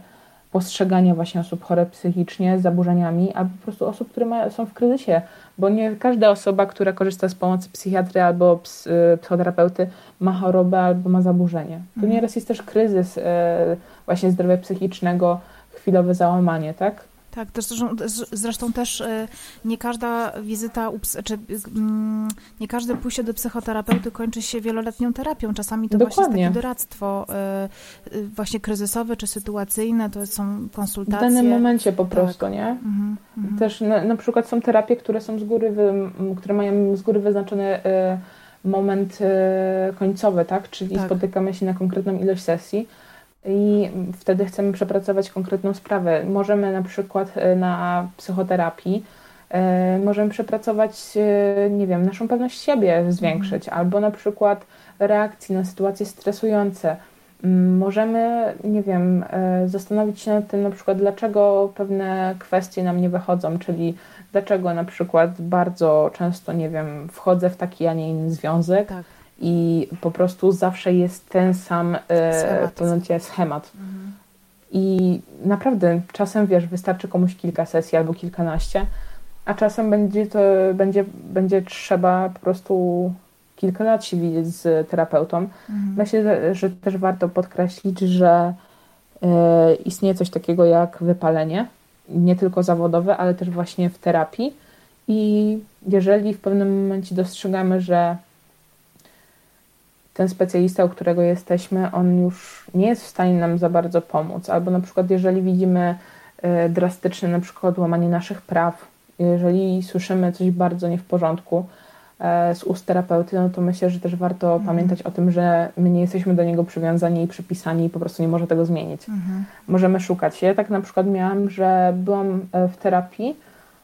B: postrzegania właśnie osób chore psychicznie z zaburzeniami, albo po prostu osób, które ma, są w kryzysie. Bo nie każda osoba, która korzysta z pomocy psychiatry albo ps, e, psychoterapeuty ma chorobę albo ma zaburzenie. To mhm. nieraz jest też kryzys e, właśnie zdrowia psychicznego, chwilowe załamanie, tak?
A: Tak, też, zresztą też e, nie każda wizyta, czy nie każde pójście do psychoterapeuty kończy się wieloletnią terapią. Czasami to Dokładnie. właśnie jest takie doradztwo e, e, właśnie kryzysowe czy sytuacyjne, to są konsultacje.
B: W danym momencie po tak. prostu, tak. nie? Mhm, mhm, też na, na, przykład są terapie, które są z góry, wy, które mają z góry wyznaczony moment końcowy, tak? Czyli tak. spotykamy się na konkretną ilość sesji i wtedy chcemy przepracować konkretną sprawę. Możemy na przykład e, na psychoterapii e, możemy przepracować, e, nie wiem, naszą pewność siebie zwiększyć, mhm. albo na przykład reakcji na sytuacje stresujące. Mm, możemy, nie wiem, zastanowić się nad tym na przykład, dlaczego pewne kwestie nam nie wychodzą, czyli dlaczego na przykład bardzo często, nie wiem, wchodzę w taki, a nie inny związek. Tak i po prostu zawsze jest ten sam e, schemat. schemat. Mhm. I naprawdę czasem wiesz, wystarczy komuś kilka sesji albo kilkanaście, a czasem będzie to będzie, będzie trzeba po prostu kilka lat się widzieć z terapeutą. Mhm. Myślę, że też warto podkreślić, że e, istnieje coś takiego jak wypalenie, nie tylko zawodowe, ale też właśnie w terapii. I jeżeli w pewnym momencie dostrzegamy, że ten specjalista, u którego jesteśmy, on już nie jest w stanie nam za bardzo pomóc. Albo na przykład, jeżeli widzimy e, drastyczne na przykład łamanie naszych praw, jeżeli słyszymy coś bardzo nie w porządku e, z ust terapeuty, no to myślę, że też warto mhm. pamiętać o tym, że my nie jesteśmy do niego przywiązani i przypisani i po prostu nie może tego zmienić. Mhm. Możemy szukać. Ja tak na przykład miałam, że byłam e, w terapii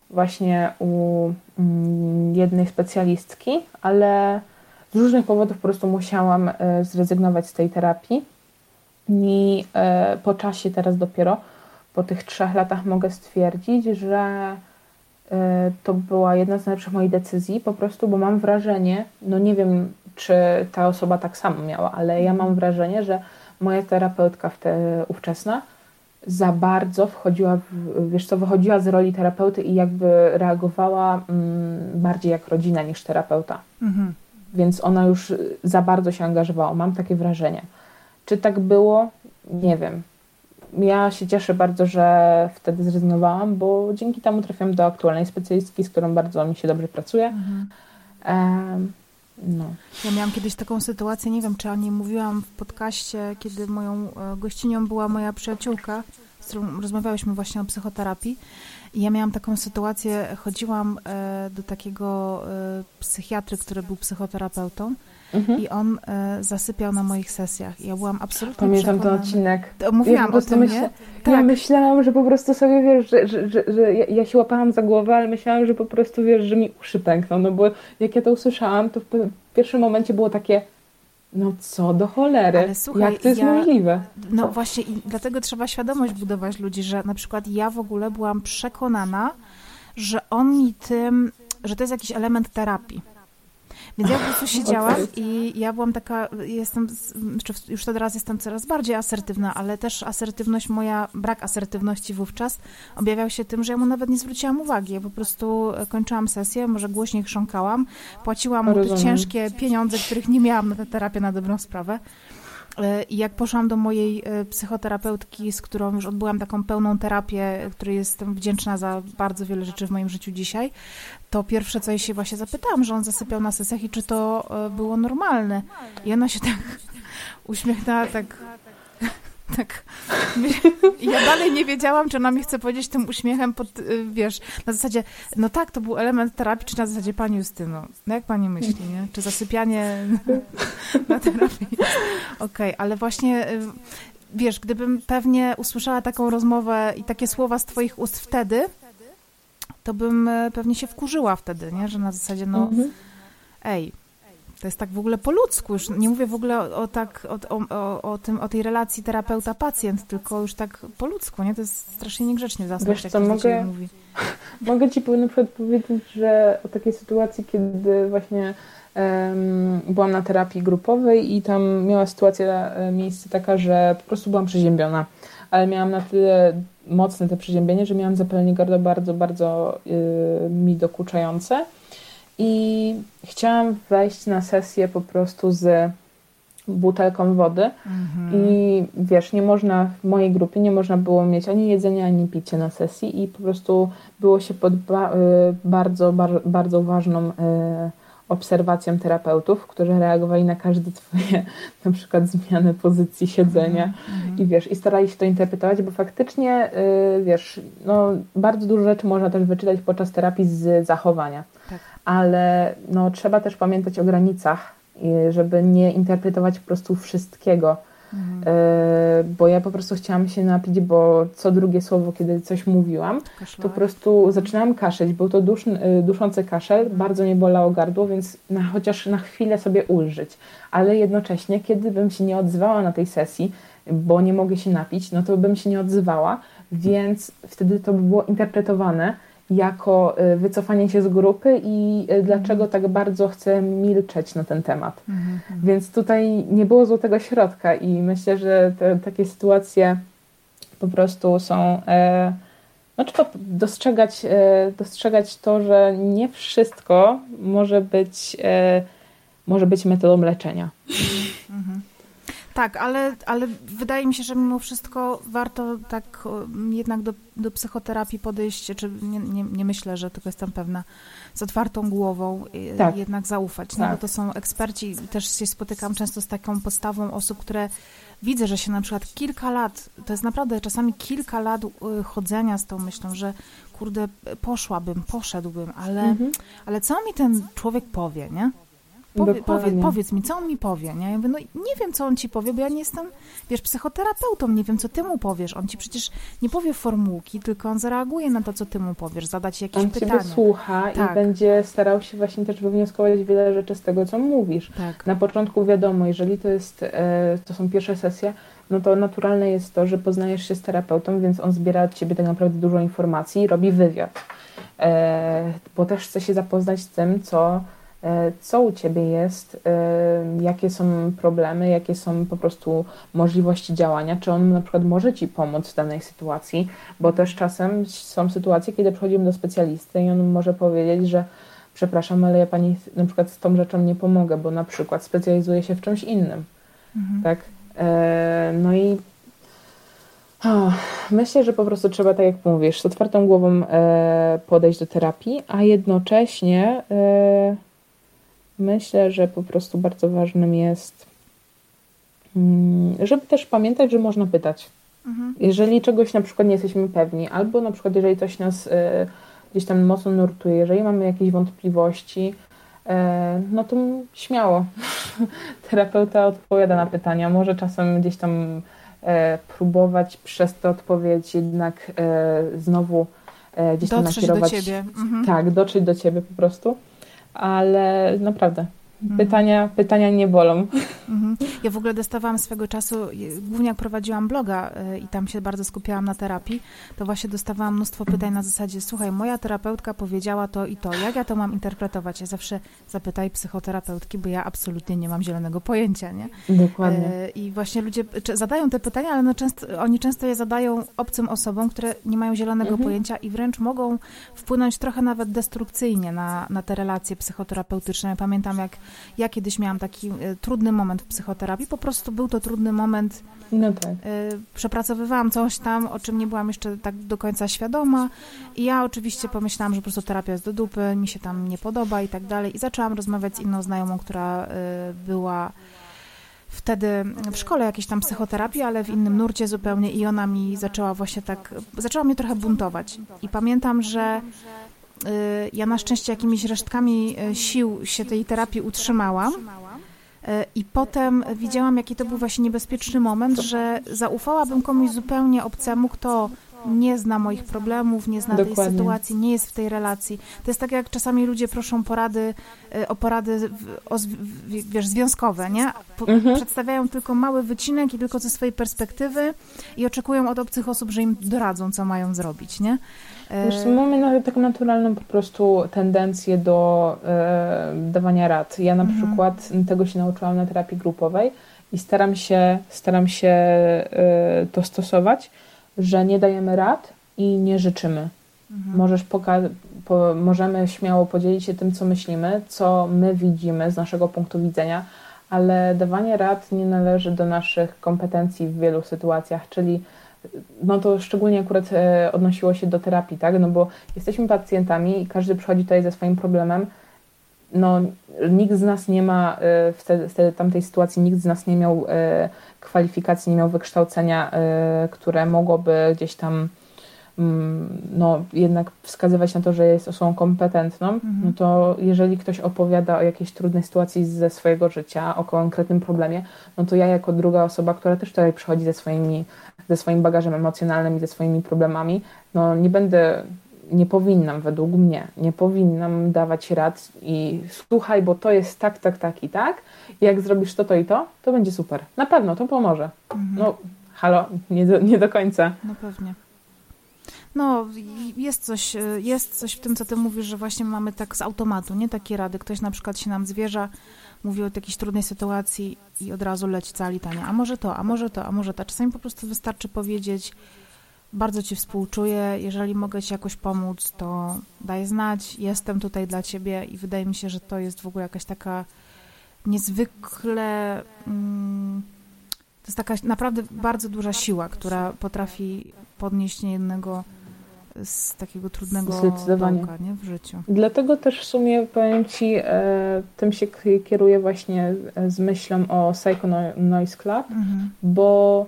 B: właśnie u mm, jednej specjalistki, ale z różnych powodów po prostu musiałam e, zrezygnować z tej terapii. I e, po czasie teraz dopiero, po tych trzech latach mogę stwierdzić, że e, to była jedna z najlepszych moich decyzji, po prostu, bo mam wrażenie, no nie wiem, czy ta osoba tak samo miała, ale ja mam wrażenie, że moja terapeutka wte, ówczesna za bardzo wchodziła, w, wiesz co, wychodziła z roli terapeuty i jakby reagowała mm, bardziej jak rodzina niż terapeuta. Mhm więc ona już za bardzo się angażowała. Mam takie wrażenie. Czy tak było? Nie wiem. Ja się cieszę bardzo, że wtedy zrezygnowałam, bo dzięki temu trafiłam do aktualnej specjalistki, z którą bardzo mi się dobrze pracuje. Mhm.
A: no. Ja miałam kiedyś taką sytuację, nie wiem, czy o niej mówiłam w podcaście, kiedy moją e, gościnią była moja przyjaciółka, z którą rozmawiałyśmy właśnie o psychoterapii. I ja miałam taką sytuację, chodziłam e, do takiego e, psychiatry, który był psychoterapeutą mhm. i on e, zasypiał na moich sesjach. I ja byłam absolutnie
B: Pamiętam ten odcinek.
A: To mówiłam ja o tym, myśla...
B: tak. Ja myślałam, że po prostu sobie, wiesz, że, że, że, że ja, się łapałam za głowę, ale myślałam, że po prostu, wiesz, że mi uszy pękną, no bo jak ja to usłyszałam, to w pierwszym momencie było takie no co do cholery, słuchaj, jak to jest ja, możliwe?
A: No właśnie i dlatego trzeba świadomość budować ludzi, że na przykład ja w ogóle byłam przekonana, że on mi tym, że to jest jakiś element terapii. Więc ja po prostu siedziałam i ja byłam taka, jestem, już teraz jestem coraz bardziej asertywna, ale też asertywność moja, brak asertywności wówczas objawiał się tym, że ja mu nawet nie zwróciłam uwagi. Ja po prostu kończyłam sesję, może głośniej chrząkałam, płaciłam mu te ciężkie pieniądze, których nie miałam na tę terapię na dobrą sprawę. E, I jak poszłam do mojej e, psychoterapeutki, z którą już odbyłam taką pełną terapię, której jestem wdzięczna za bardzo wiele rzeczy w moim życiu dzisiaj, to pierwsze, co jej się właśnie zapytałam, że on zasypiał na sesjach i czy to e, było normalne. I ona się tak uśmiechnęła, tak tak. Ja dalej nie wiedziałam, czy ona mi chce powiedzieć tym uśmiechem, pod, y, wiesz, na zasadzie, no tak, to był element terapii, czy na zasadzie pani Justyno. No jak pani myśli, nie? Czy zasypianie na terapii? Okej, okay, ale właśnie, y, wiesz, gdybym pewnie usłyszała taką rozmowę i takie słowa z twoich ust wtedy, to bym y, pewnie się wkurzyła wtedy, nie? Że na zasadzie, no, mhm. ej, to jest tak w ogóle po ludzku, już nie mówię w ogóle o, tak, o, o, o, tym, o tej relacji terapeuta-pacjent, tylko już tak po ludzku, nie? To jest strasznie niegrzecznie w
B: Wiesz co, mogę, mówi. mogę Ci na przykład powiedzieć, że o takiej sytuacji, kiedy właśnie um, byłam na terapii grupowej i tam miała sytuacja, e, miejsce taka, że po prostu byłam przeziębiona, ale miałam na tyle mocne te przeziębienie, że miałam zapalenie gardła bardzo, bardzo yy, mi dokuczające i chciałam wejść na sesję po prostu z butelką wody mhm. i wiesz, nie można w mojej grupie nie można było mieć ani jedzenia, ani picia na sesji i po prostu było się pod ba y, bardzo, bar bardzo ważną y, obserwacją terapeutów, którzy reagowali na każde twoje na przykład zmianę pozycji siedzenia mhm. i wiesz, i starali się to interpretować, bo faktycznie y, wiesz, no bardzo dużo rzeczy można też wyczytać podczas terapii z zachowania. Tak ale no, trzeba też pamiętać o granicach, żeby nie interpretować po prostu wszystkiego. Mhm. E, bo ja po prostu chciałam się napić, bo co drugie słowo, kiedy coś mówiłam, to po prostu zaczynałam kaszeć. Był to dusz, e, duszący kaszel, mhm. bardzo mnie bolało gardło, więc na, chociaż na chwilę sobie ulżyć. Ale jednocześnie, kiedy bym się nie odzywała na tej sesji, bo nie mogę się napić, no to bym się nie odzywała, więc wtedy to by było interpretowane jako y, wycofanie się z grupy i y, dlaczego tak bardzo chcę milczeć na ten temat. Mhm, mhm. Więc tutaj nie było złotego środka i myślę, że te, takie sytuacje po prostu są. E, no, trzeba dostrzegać, e, dostrzegać to, że nie wszystko może być, e, może być metodą leczenia. Mhm.
A: Tak, ale, ale wydaje mi się, że mimo wszystko warto tak jednak do, do psychoterapii podejść, czy nie, nie, nie myślę, że tylko jestem pewna, z otwartą głową tak. jednak zaufać. Tak. No bo tak. to są eksperci, też się spotykam często z taką postawą osób, które widzę, że się na przykład kilka lat, to jest naprawdę czasami kilka lat y, chodzenia z tą myślą, że kurde, poszłabym, poszedłbym, ale, mhm. ale co mi ten człowiek powie, nie? Powie, powie, powiedz mi, co on mi powie, nie? Ja mówię, no nie wiem, co on ci powie, bo ja nie jestem, wiesz, psychoterapeutą, nie wiem, co ty mu powiesz. On ci przecież nie powie formułki, tylko on zareaguje na to, co ty mu powiesz, zadać jakieś
B: on
A: pytanie.
B: On słucha tak. i będzie starał się właśnie też wywnioskować wiele rzeczy z tego, co mówisz. Tak. Na początku wiadomo, jeżeli to jest, e, to są pierwsze sesje, no to naturalne jest to, że poznajesz się z terapeutą, więc on zbiera od ciebie tak naprawdę dużo informacji i robi wywiad. E, bo też chce się zapoznać z tym, co co u Ciebie jest, e, jakie są problemy, jakie są po prostu możliwości działania, czy on na przykład może Ci pomóc w danej sytuacji, bo też czasem są sytuacje, kiedy przychodzimy do specjalisty i on może powiedzieć, że przepraszam, ale ja Pani na przykład z tą rzeczą nie pomogę, bo na przykład specjalizuje się w czymś innym, mhm. tak? E, no i myślę, że po prostu trzeba, tak jak mówisz, z otwartą głową podejść do terapii, a jednocześnie myślę, że po prostu bardzo ważnym jest, mm, żeby też pamiętać, że można pytać. Mhm. Jeżeli czegoś na przykład nie jesteśmy pewni, albo na przykład jeżeli coś nas y, gdzieś tam mocno nurtuje, jeżeli mamy jakieś wątpliwości, y, no to śmiało. Terapeuta odpowiada na pytania. Może czasem gdzieś tam y, próbować przez tę odpowiedź jednak znowu gdzieś tam
A: dotrzeć nakierować. do ciebie. Mhm.
B: Tak, dotrzeć do ciebie po prostu ale naprawdę. Pytania, pytania nie bolą.
A: Mhm. Ja w ogóle dostawałam swego czasu, głównie jak prowadziłam bloga y, i tam się bardzo skupiałam na terapii, to właśnie dostawałam mnóstwo pytań na zasadzie, słuchaj, moja terapeutka powiedziała to i to, jak ja to mam interpretować? Ja zawsze zapytaj psychoterapeutki, bo ja absolutnie nie mam zielonego pojęcia, nie?
B: Dokładnie.
A: Y, I właśnie ludzie zadają te pytania, ale no często, oni często je zadają obcym osobom, które nie mają zielonego mhm. pojęcia i wręcz mogą wpłynąć trochę nawet destrukcyjnie na, na te relacje psychoterapeutyczne. Ja pamiętam, jak ja kiedyś miałam taki y, trudny moment w psychoterapii, po prostu był to trudny moment.
B: No tak. Y,
A: przepracowywałam coś tam, o czym nie byłam jeszcze tak do końca świadoma i ja oczywiście pomyślałam, że po prostu terapia jest do dupy, mi się tam nie podoba i tak dalej i zaczęłam rozmawiać z inną znajomą, która y, była wtedy w szkole jakiejś tam psychoterapii, ale w innym nurcie zupełnie i ona mi zaczęła właśnie tak, zaczęła mnie trochę buntować. I pamiętam, że ja na szczęście jakimiś resztkami y, sił się tej terapii utrzymałam. Y, I potem widziałam, jaki to był właśnie niebezpieczny moment, że zaufałabym komuś zupełnie obcemu, kto nie zna moich problemów, nie zna Dokładnie. tej sytuacji, nie jest w tej relacji. To jest tak, jak czasami ludzie proszą porady, o porady o, wiesz, związkowe, nie? Mhm. Przedstawiają tylko mały wycinek i tylko ze swojej perspektywy i oczekują od obcych osób, że im doradzą, co mają zrobić, nie?
B: E, wiesz, mamy taką naturalną po prostu tendencję do e, dawania rad. Ja na mhm. przykład tego się nauczyłam na terapii grupowej i staram się, staram się e, to stosować że nie dajemy rad i nie życzymy. Mhm. Możesz poka- po, możemy śmiało podzielić się tym, co myślimy, co my widzimy z naszego punktu widzenia, ale dawanie rad nie należy do naszych kompetencji w wielu sytuacjach, czyli no to szczególnie akurat e, odnosiło się do terapii, tak? No bo jesteśmy pacjentami i każdy przychodzi tutaj ze swoim problemem. No, nikt z nas nie ma e, wtedy, wtedy tamtej sytuacji, nikt z nas nie miał e, kwalifikacji, nie miał wykształcenia, które mogłoby gdzieś tam no, jednak wskazywać na to, że jest osobą kompetentną, mhm. no to jeżeli ktoś opowiada o jakiejś trudnej sytuacji ze swojego życia, o konkretnym problemie, no to ja jako druga osoba, która też tutaj przychodzi ze, swoimi, ze swoim bagażem emocjonalnym i ze swoimi problemami, no nie będę nie powinnam, według mnie, nie powinnam dawać rad i słuchaj, bo to jest tak, tak, tak i tak. Jak zrobisz to, to i to, to będzie super. Na pewno to pomoże. Mhm. No, halo, nie do, nie do końca.
A: No pewnie. No, jest coś, jest coś w tym, co ty mówisz, że właśnie mamy tak z automatu, nie takie rady. Ktoś na przykład się nam zwierza, mówi o jakiejś trudnej sytuacji i od razu leci cała litania. A może to, a może to, a może to. Czasami po prostu wystarczy powiedzieć, bardzo Ci współczuję. Jeżeli mogę Ci jakoś pomóc, to daj znać. Jestem tutaj dla Ciebie i wydaje mi się, że to jest w ogóle jakaś taka niezwykle. Mm, to jest taka naprawdę bardzo duża siła, która potrafi podnieść niejednego z takiego trudnego dołka, nie, w życiu.
B: Dlatego też w sumie powiem Ci, e, tym się kieruję właśnie z myślą o Psycho Noise Club, mhm. bo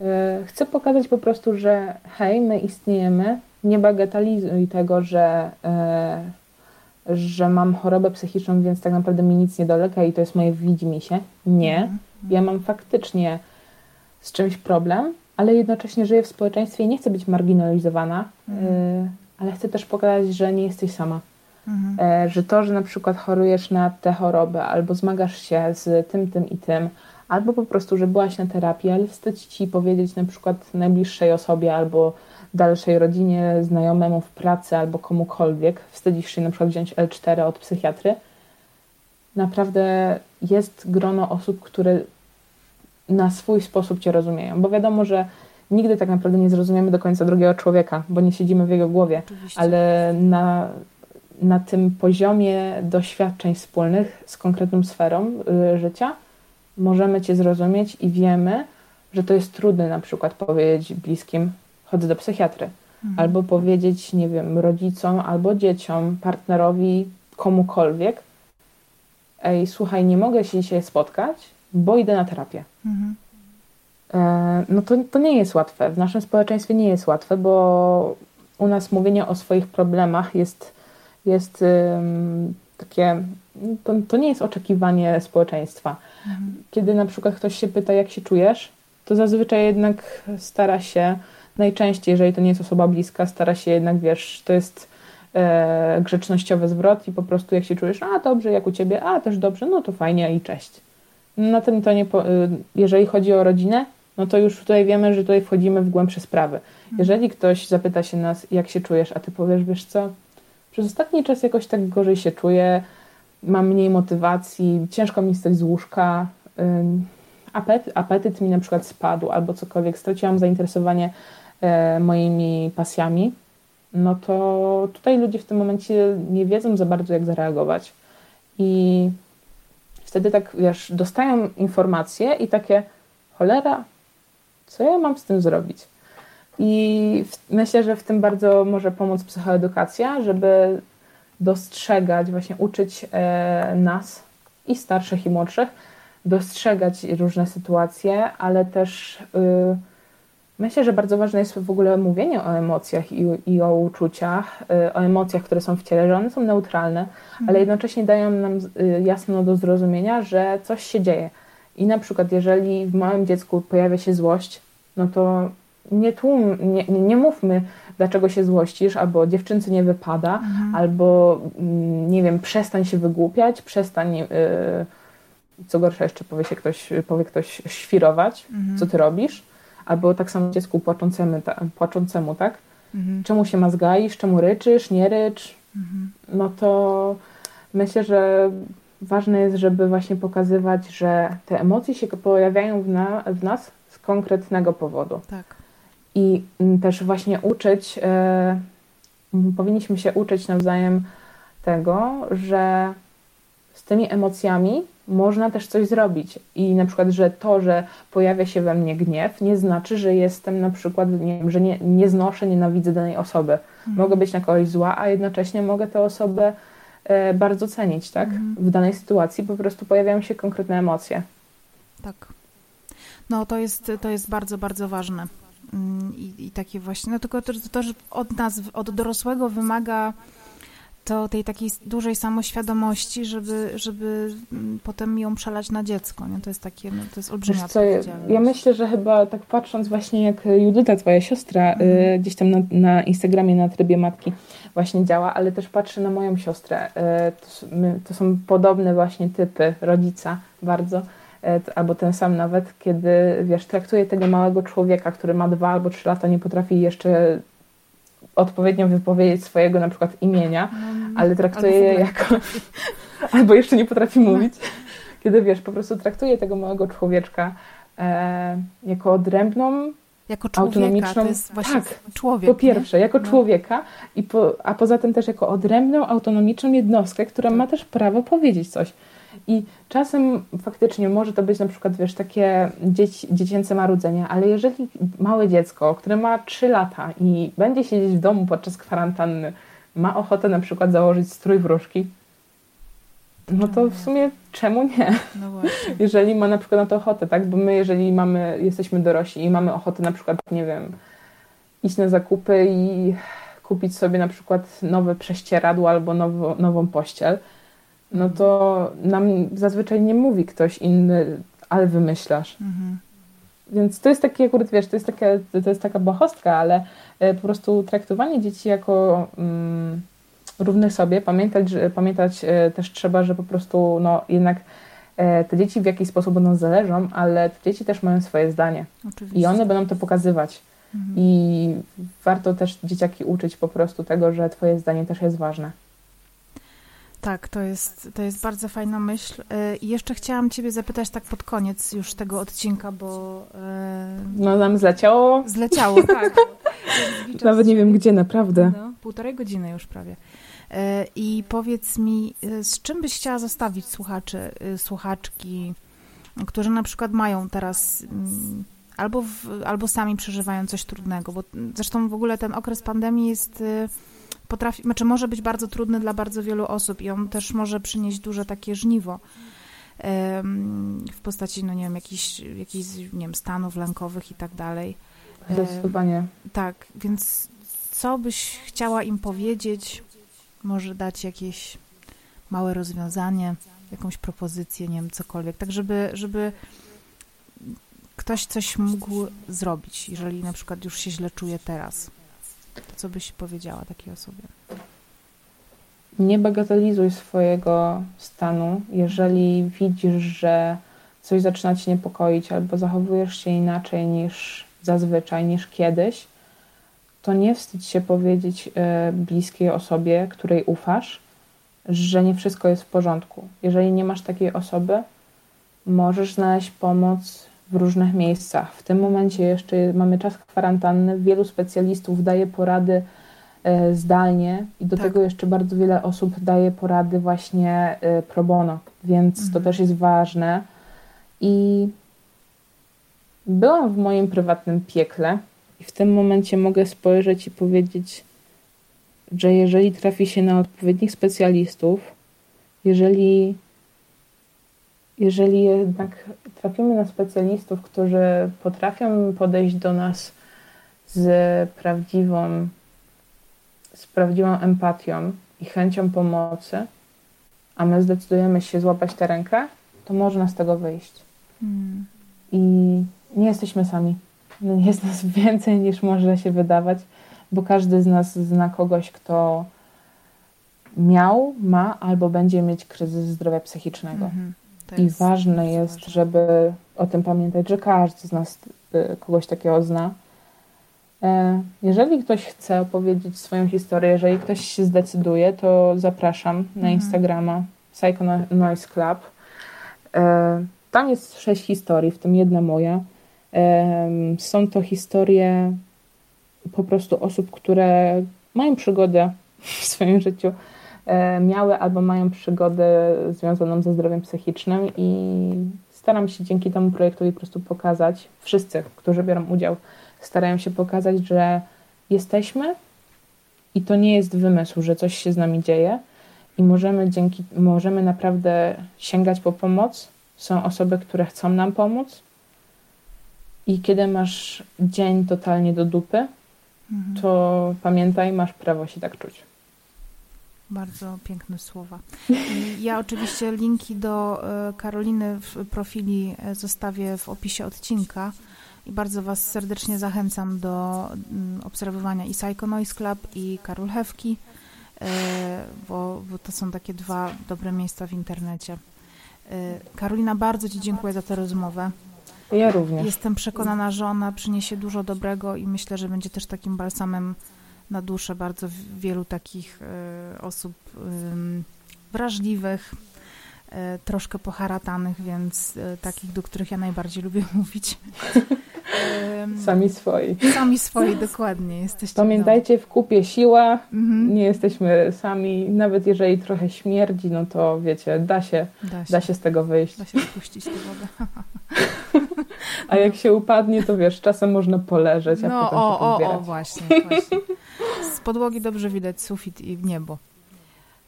B: E, chcę pokazać po prostu, że hej, my istniejemy, nie bagatelizuj tego, że, e, że mam chorobę psychiczną, więc tak naprawdę mi nic nie dolega i to jest moje widzimisię. Nie. Mhm. Ja mam faktycznie z czymś problem, ale jednocześnie żyję w społeczeństwie i nie chcę być marginalizowana, mhm. E, ale chcę też pokazać, że nie jesteś sama. Mhm. Że to, że na przykład chorujesz na tę chorobę albo zmagasz się z tym, tym i tym, albo po prostu, że byłaś na terapii, ale wstyd ci powiedzieć na przykład najbliższej osobie albo dalszej rodzinie, znajomemu w pracy albo komukolwiek, wstydzisz się na przykład wziąć L4 od psychiatry, naprawdę jest grono osób, które na swój sposób cię rozumieją, bo wiadomo, że nigdy tak naprawdę nie zrozumiemy do końca drugiego człowieka, bo nie siedzimy w jego głowie, Oczywiście. ale na, na tym poziomie doświadczeń wspólnych z konkretną sferą y, życia możemy Cię zrozumieć i wiemy, że to jest trudne na przykład powiedzieć bliskim, chodzę do psychiatry. Mhm. Albo powiedzieć, nie wiem, rodzicom, albo dzieciom, partnerowi, komukolwiek, ej, słuchaj, nie mogę się dzisiaj spotkać, bo idę na terapię. Mhm. E, no to, to nie jest łatwe. W naszym społeczeństwie nie jest łatwe, bo u nas mówienie o swoich problemach jest, jest um, takie, to, to nie jest oczekiwanie społeczeństwa. Kiedy na przykład ktoś się pyta, jak się czujesz, to zazwyczaj jednak stara się, najczęściej, jeżeli to nie jest osoba bliska, stara się jednak, wiesz, to jest e, grzecznościowy zwrot i po prostu jak się czujesz, a dobrze, jak u ciebie, a też dobrze, no to fajnie i cześć. Na tym to nie, e, jeżeli chodzi o rodzinę, no to już tutaj wiemy, że tutaj wchodzimy w głębsze sprawy. Mhm. Jeżeli ktoś zapyta się nas, jak się czujesz, a ty powiesz, wiesz co, przez ostatni czas jakoś tak gorzej się czuję, mam mniej motywacji, ciężko mi stać z łóżka, apetyt, apetyt mi na przykład spadł albo cokolwiek, straciłam zainteresowanie e, moimi pasjami, no to tutaj ludzie w tym momencie nie wiedzą za bardzo, jak zareagować. I wtedy tak, wiesz, dostają informacje i takie, cholera, co ja mam z tym zrobić? I myślę, że w tym bardzo może pomóc psychoedukacja, żeby dostrzegać, właśnie uczyć e, nas i starszych, i młodszych, dostrzegać różne sytuacje, ale też y, myślę, że bardzo ważne jest w ogóle mówienie o emocjach i, i o uczuciach, y, o emocjach, które są w ciele, że one są neutralne, mhm. ale jednocześnie dają nam y, jasno do zrozumienia, że coś się dzieje. I na przykład, jeżeli w małym dziecku pojawia się złość, no to nie, tłum, nie, nie mówmy, dlaczego się złościsz, albo dziewczynce nie wypada, mhm. albo mm, nie wiem, przestań się wygłupiać, przestań, yy, co gorsza jeszcze powie się ktoś, powie ktoś świrować, mhm. co ty robisz, albo tak samo dziecku płaczącemu, ta, płaczącemu tak? Mhm. Czemu się mazgaisz, czemu ryczysz, nie rycz, mhm. no to myślę, że ważne jest, żeby właśnie pokazywać, że te emocje się pojawiają w, na, w nas z konkretnego powodu.
A: Tak
B: i mm, też właśnie uczyć, e, powinniśmy się uczyć nawzajem tego, że z tymi emocjami można też coś zrobić. I na przykład, że to, że pojawia się we mnie gniew, nie znaczy, że jestem na przykład, nie wiem, że nie, nie znoszę, nienawidzę danej osoby. Mhm. Mogę być na kogoś zła, a jednocześnie mogę tę osobę e, bardzo cenić, tak? Mhm. W danej sytuacji po prostu pojawiają się konkretne emocje.
A: Tak. No to jest, to jest bardzo, bardzo ważne. Mm, I, i takie właśnie, no tylko to, to, że od nas, od dorosłego wymaga to tej takiej dużej samoświadomości, żeby, żeby mm, potem ją przelać na dziecko, nie? To jest takie, no, to jest olbrzymia co,
B: Ja myślę, że chyba tak patrząc właśnie jak Judyta, twoja siostra, y, mhm. y, gdzieś tam na, na, Instagramie, na trybie matki właśnie działa, ale też patrzę na moją siostrę. Y, to, my, to są podobne właśnie typy rodzica bardzo E, albo ten sam nawet, kiedy, wiesz, traktuje tego małego człowieka, który ma dwa albo trzy lata, nie potrafi jeszcze odpowiednio wypowiedzieć swojego na przykład imienia, mm, ale traktuje je jako... albo jeszcze nie potrafi mówić. Kiedy, wiesz, po prostu traktuje tego małego człowieczka e, jako odrębną
A: jako człowieka, autonomiczną. To jest właśnie tak, człowiek.
B: Po pierwsze, nie? jako no. człowieka, i po, a poza tym też jako odrębną, autonomiczną jednostkę, która tak. ma też prawo powiedzieć coś. I czasem faktycznie może to być na przykład, wiesz, takie dzieci, dziecięce marudzenie, ale jeżeli małe dziecko, które ma 3 lata i będzie siedzieć w domu podczas kwarantanny, ma ochotę na przykład założyć strój wróżki, no to w sumie czemu nie? No właśnie. Jeżeli ma na przykład na to ochotę, tak? Bo my, jeżeli mamy, jesteśmy dorośli i mamy ochotę na przykład, nie wiem, iść na zakupy i kupić sobie na przykład nowe prześcieradło albo nowo, nową pościel, no to nam zazwyczaj nie mówi ktoś inny, ale wymyślasz. Mhm. Więc to jest takie, akurat wiesz, to jest, takie, to jest taka błahostka, ale e, po prostu traktowanie dzieci jako mm, równych sobie, pamiętać, że, pamiętać e, też trzeba, że po prostu no jednak e, te dzieci w jakiś sposób będą zależą, ale te dzieci też mają swoje zdanie. Oczywiście. I one będą to pokazywać. Mhm. I warto też dzieciaki uczyć po prostu tego, że twoje zdanie też jest ważne.
A: Tak, to jest, to jest bardzo fajna myśl. E, I jeszcze chciałam Ciebie zapytać tak pod koniec już tego odcinka, bo.
B: E, no, nam zleciało.
A: Zleciało, tak.
B: Nawet nie wiem gdzie, naprawdę.
A: No, półtorej godziny już prawie. E, I powiedz mi, z czym byś chciała zostawić słuchaczy, słuchaczki, którzy na przykład mają teraz mm, albo, w, albo sami przeżywają coś trudnego, bo zresztą w ogóle ten okres pandemii jest potrafi, znaczy może być bardzo trudny dla bardzo wielu osób i on też może przynieść duże takie żniwo w postaci, no nie wiem, jakichś, jakichś nie wiem, stanów lękowych i tak dalej.
B: Zdecydowanie.
A: Tak, więc co byś chciała im powiedzieć? Może dać jakieś małe rozwiązanie, jakąś propozycję, nie wiem, cokolwiek, tak żeby, żeby ktoś coś mógł zrobić, jeżeli na przykład już się źle czuje teraz. Co byś powiedziała takiej osobie?
B: nie bagatelizuj swojego stanu. Jeżeli widzisz, że coś zaczyna cię niepokoić albo zachowujesz się inaczej niż zazwyczaj, niż kiedyś, to nie wstydź się powiedzieć e, bliskiej osobie, której ufasz, że nie wszystko jest w porządku. Jeżeli nie masz takiej osoby, możesz znaleźć pomoc w różnych miejscach. W tym momencie jeszcze mamy czas kwarantanny. Wielu specjalistów daje porady e, zdalnie i do tak. tego jeszcze bardzo wiele osób daje porady właśnie e, pro bono, więc mhm. to też jest ważne. I byłam w moim prywatnym piekle i w tym momencie mogę spojrzeć i powiedzieć, że jeżeli trafi się na odpowiednich specjalistów, jeżeli, jeżeli jednak trafimy na specjalistów, którzy potrafią podejść do nas z prawdziwą, z prawdziwą empatią i chęcią pomocy, a my zdecydujemy się złapać tę rękę, to można z tego wyjść. Hmm. I nie jesteśmy sami. Jest nas więcej niż może się wydawać bo każdy z nas zna kogoś, kto miał, ma albo będzie mieć kryzys zdrowia psychicznego. Mhm. I ważne jest, żeby o tym pamiętać, że każdy z nas y, kogoś takiego zna. E, jeżeli ktoś chce opowiedzieć swoją historię, jeżeli ktoś się zdecyduje, to zapraszam na mhm. Instagrama Psycho Noise Club. E, tam jest sześć historii, w tym jedna moja. E, są to historie po prostu osób, które mają przygodę w swoim życiu, e, miały albo mają przygodę związaną ze zdrowiem psychicznym i staram się dzięki temu projektowi po prostu pokazać, wszyscy, którzy biorą udział, starają się pokazać, że jesteśmy i to nie jest wymysł, że coś się z nami dzieje i możemy dzięki, możemy naprawdę sięgać po pomoc. Są osoby, które chcą nam pomóc i kiedy masz dzień totalnie do dupy, Mhm. to pamiętaj, masz prawo się tak czuć.
A: Bardzo piękne słowa. Ja oczywiście linki do e, Karoliny w profili e, zostawię w opisie odcinka i bardzo Was serdecznie zachęcam do mm, obserwowania i Psycho Noise Club i Karol Hewki, e, bo, bo to są takie dwa dobre miejsca w internecie. Karolina, bardzo Ci dziękuję za tę rozmowę.
B: Ja również.
A: Jestem przekonana, że ona przyniesie dużo dobrego i myślę, że będzie też takim balsamem na duszę bardzo wielu takich y, osób wrażliwych, y, troszkę poharatanych, więc takich, do których ja najbardziej lubię mówić.
B: Sami swoi.
A: Sami swoi, dokładnie. Jesteście
B: Pamiętajcie, w kupie siła, mhm. nie jesteśmy sami, nawet jeżeli trochę śmierdzi, no to wiecie, da się, da się, da się z tego wyjść.
A: Da się spuścić tę wodę.
B: A jak się upadnie, to wiesz, czasem można poleżeć, a no, potem o,
A: się o, o, właśnie, właśnie. Z podłogi dobrze widać sufit i niebo.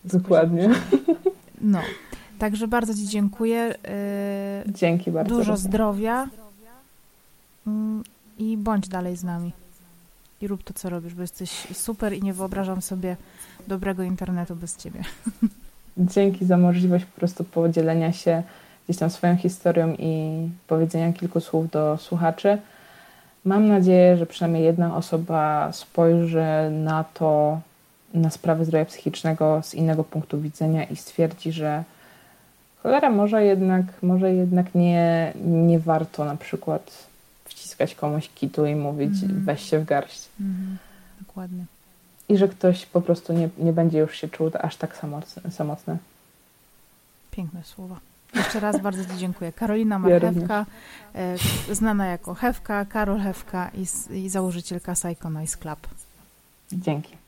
B: Dokładnie.
A: No, także bardzo Ci dziękuję.
B: Y, Dzięki bardzo.
A: Dużo zdrowia mm, i bądź dalej z nami. I rób to, co robisz, bo jesteś super i nie wyobrażam sobie dobrego internetu bez Ciebie.
B: Dzięki za możliwość po prostu podzielenia się gdzieś tam swoją historią i powiedzenia kilku słów do słuchaczy. Mam nadzieję, że przynajmniej jedna osoba spojrzy na to, na sprawę zdrowia psychicznego z innego punktu widzenia i stwierdzi, że cholera, może jednak, może jednak nie, nie warto na przykład wciskać komuś kitu i mówić mm. weź się w garść. Mm.
A: Dokładnie.
B: I że ktoś po prostu nie, nie będzie już się czuł aż tak samotny. samotny.
A: Piękne słowa. Jeszcze raz bardzo Ci dziękuję. Karolina Marchewka, ja znana jako Hewka, Karol Hewka i, i założycielka Psycho Nice Club.
B: Dzięki.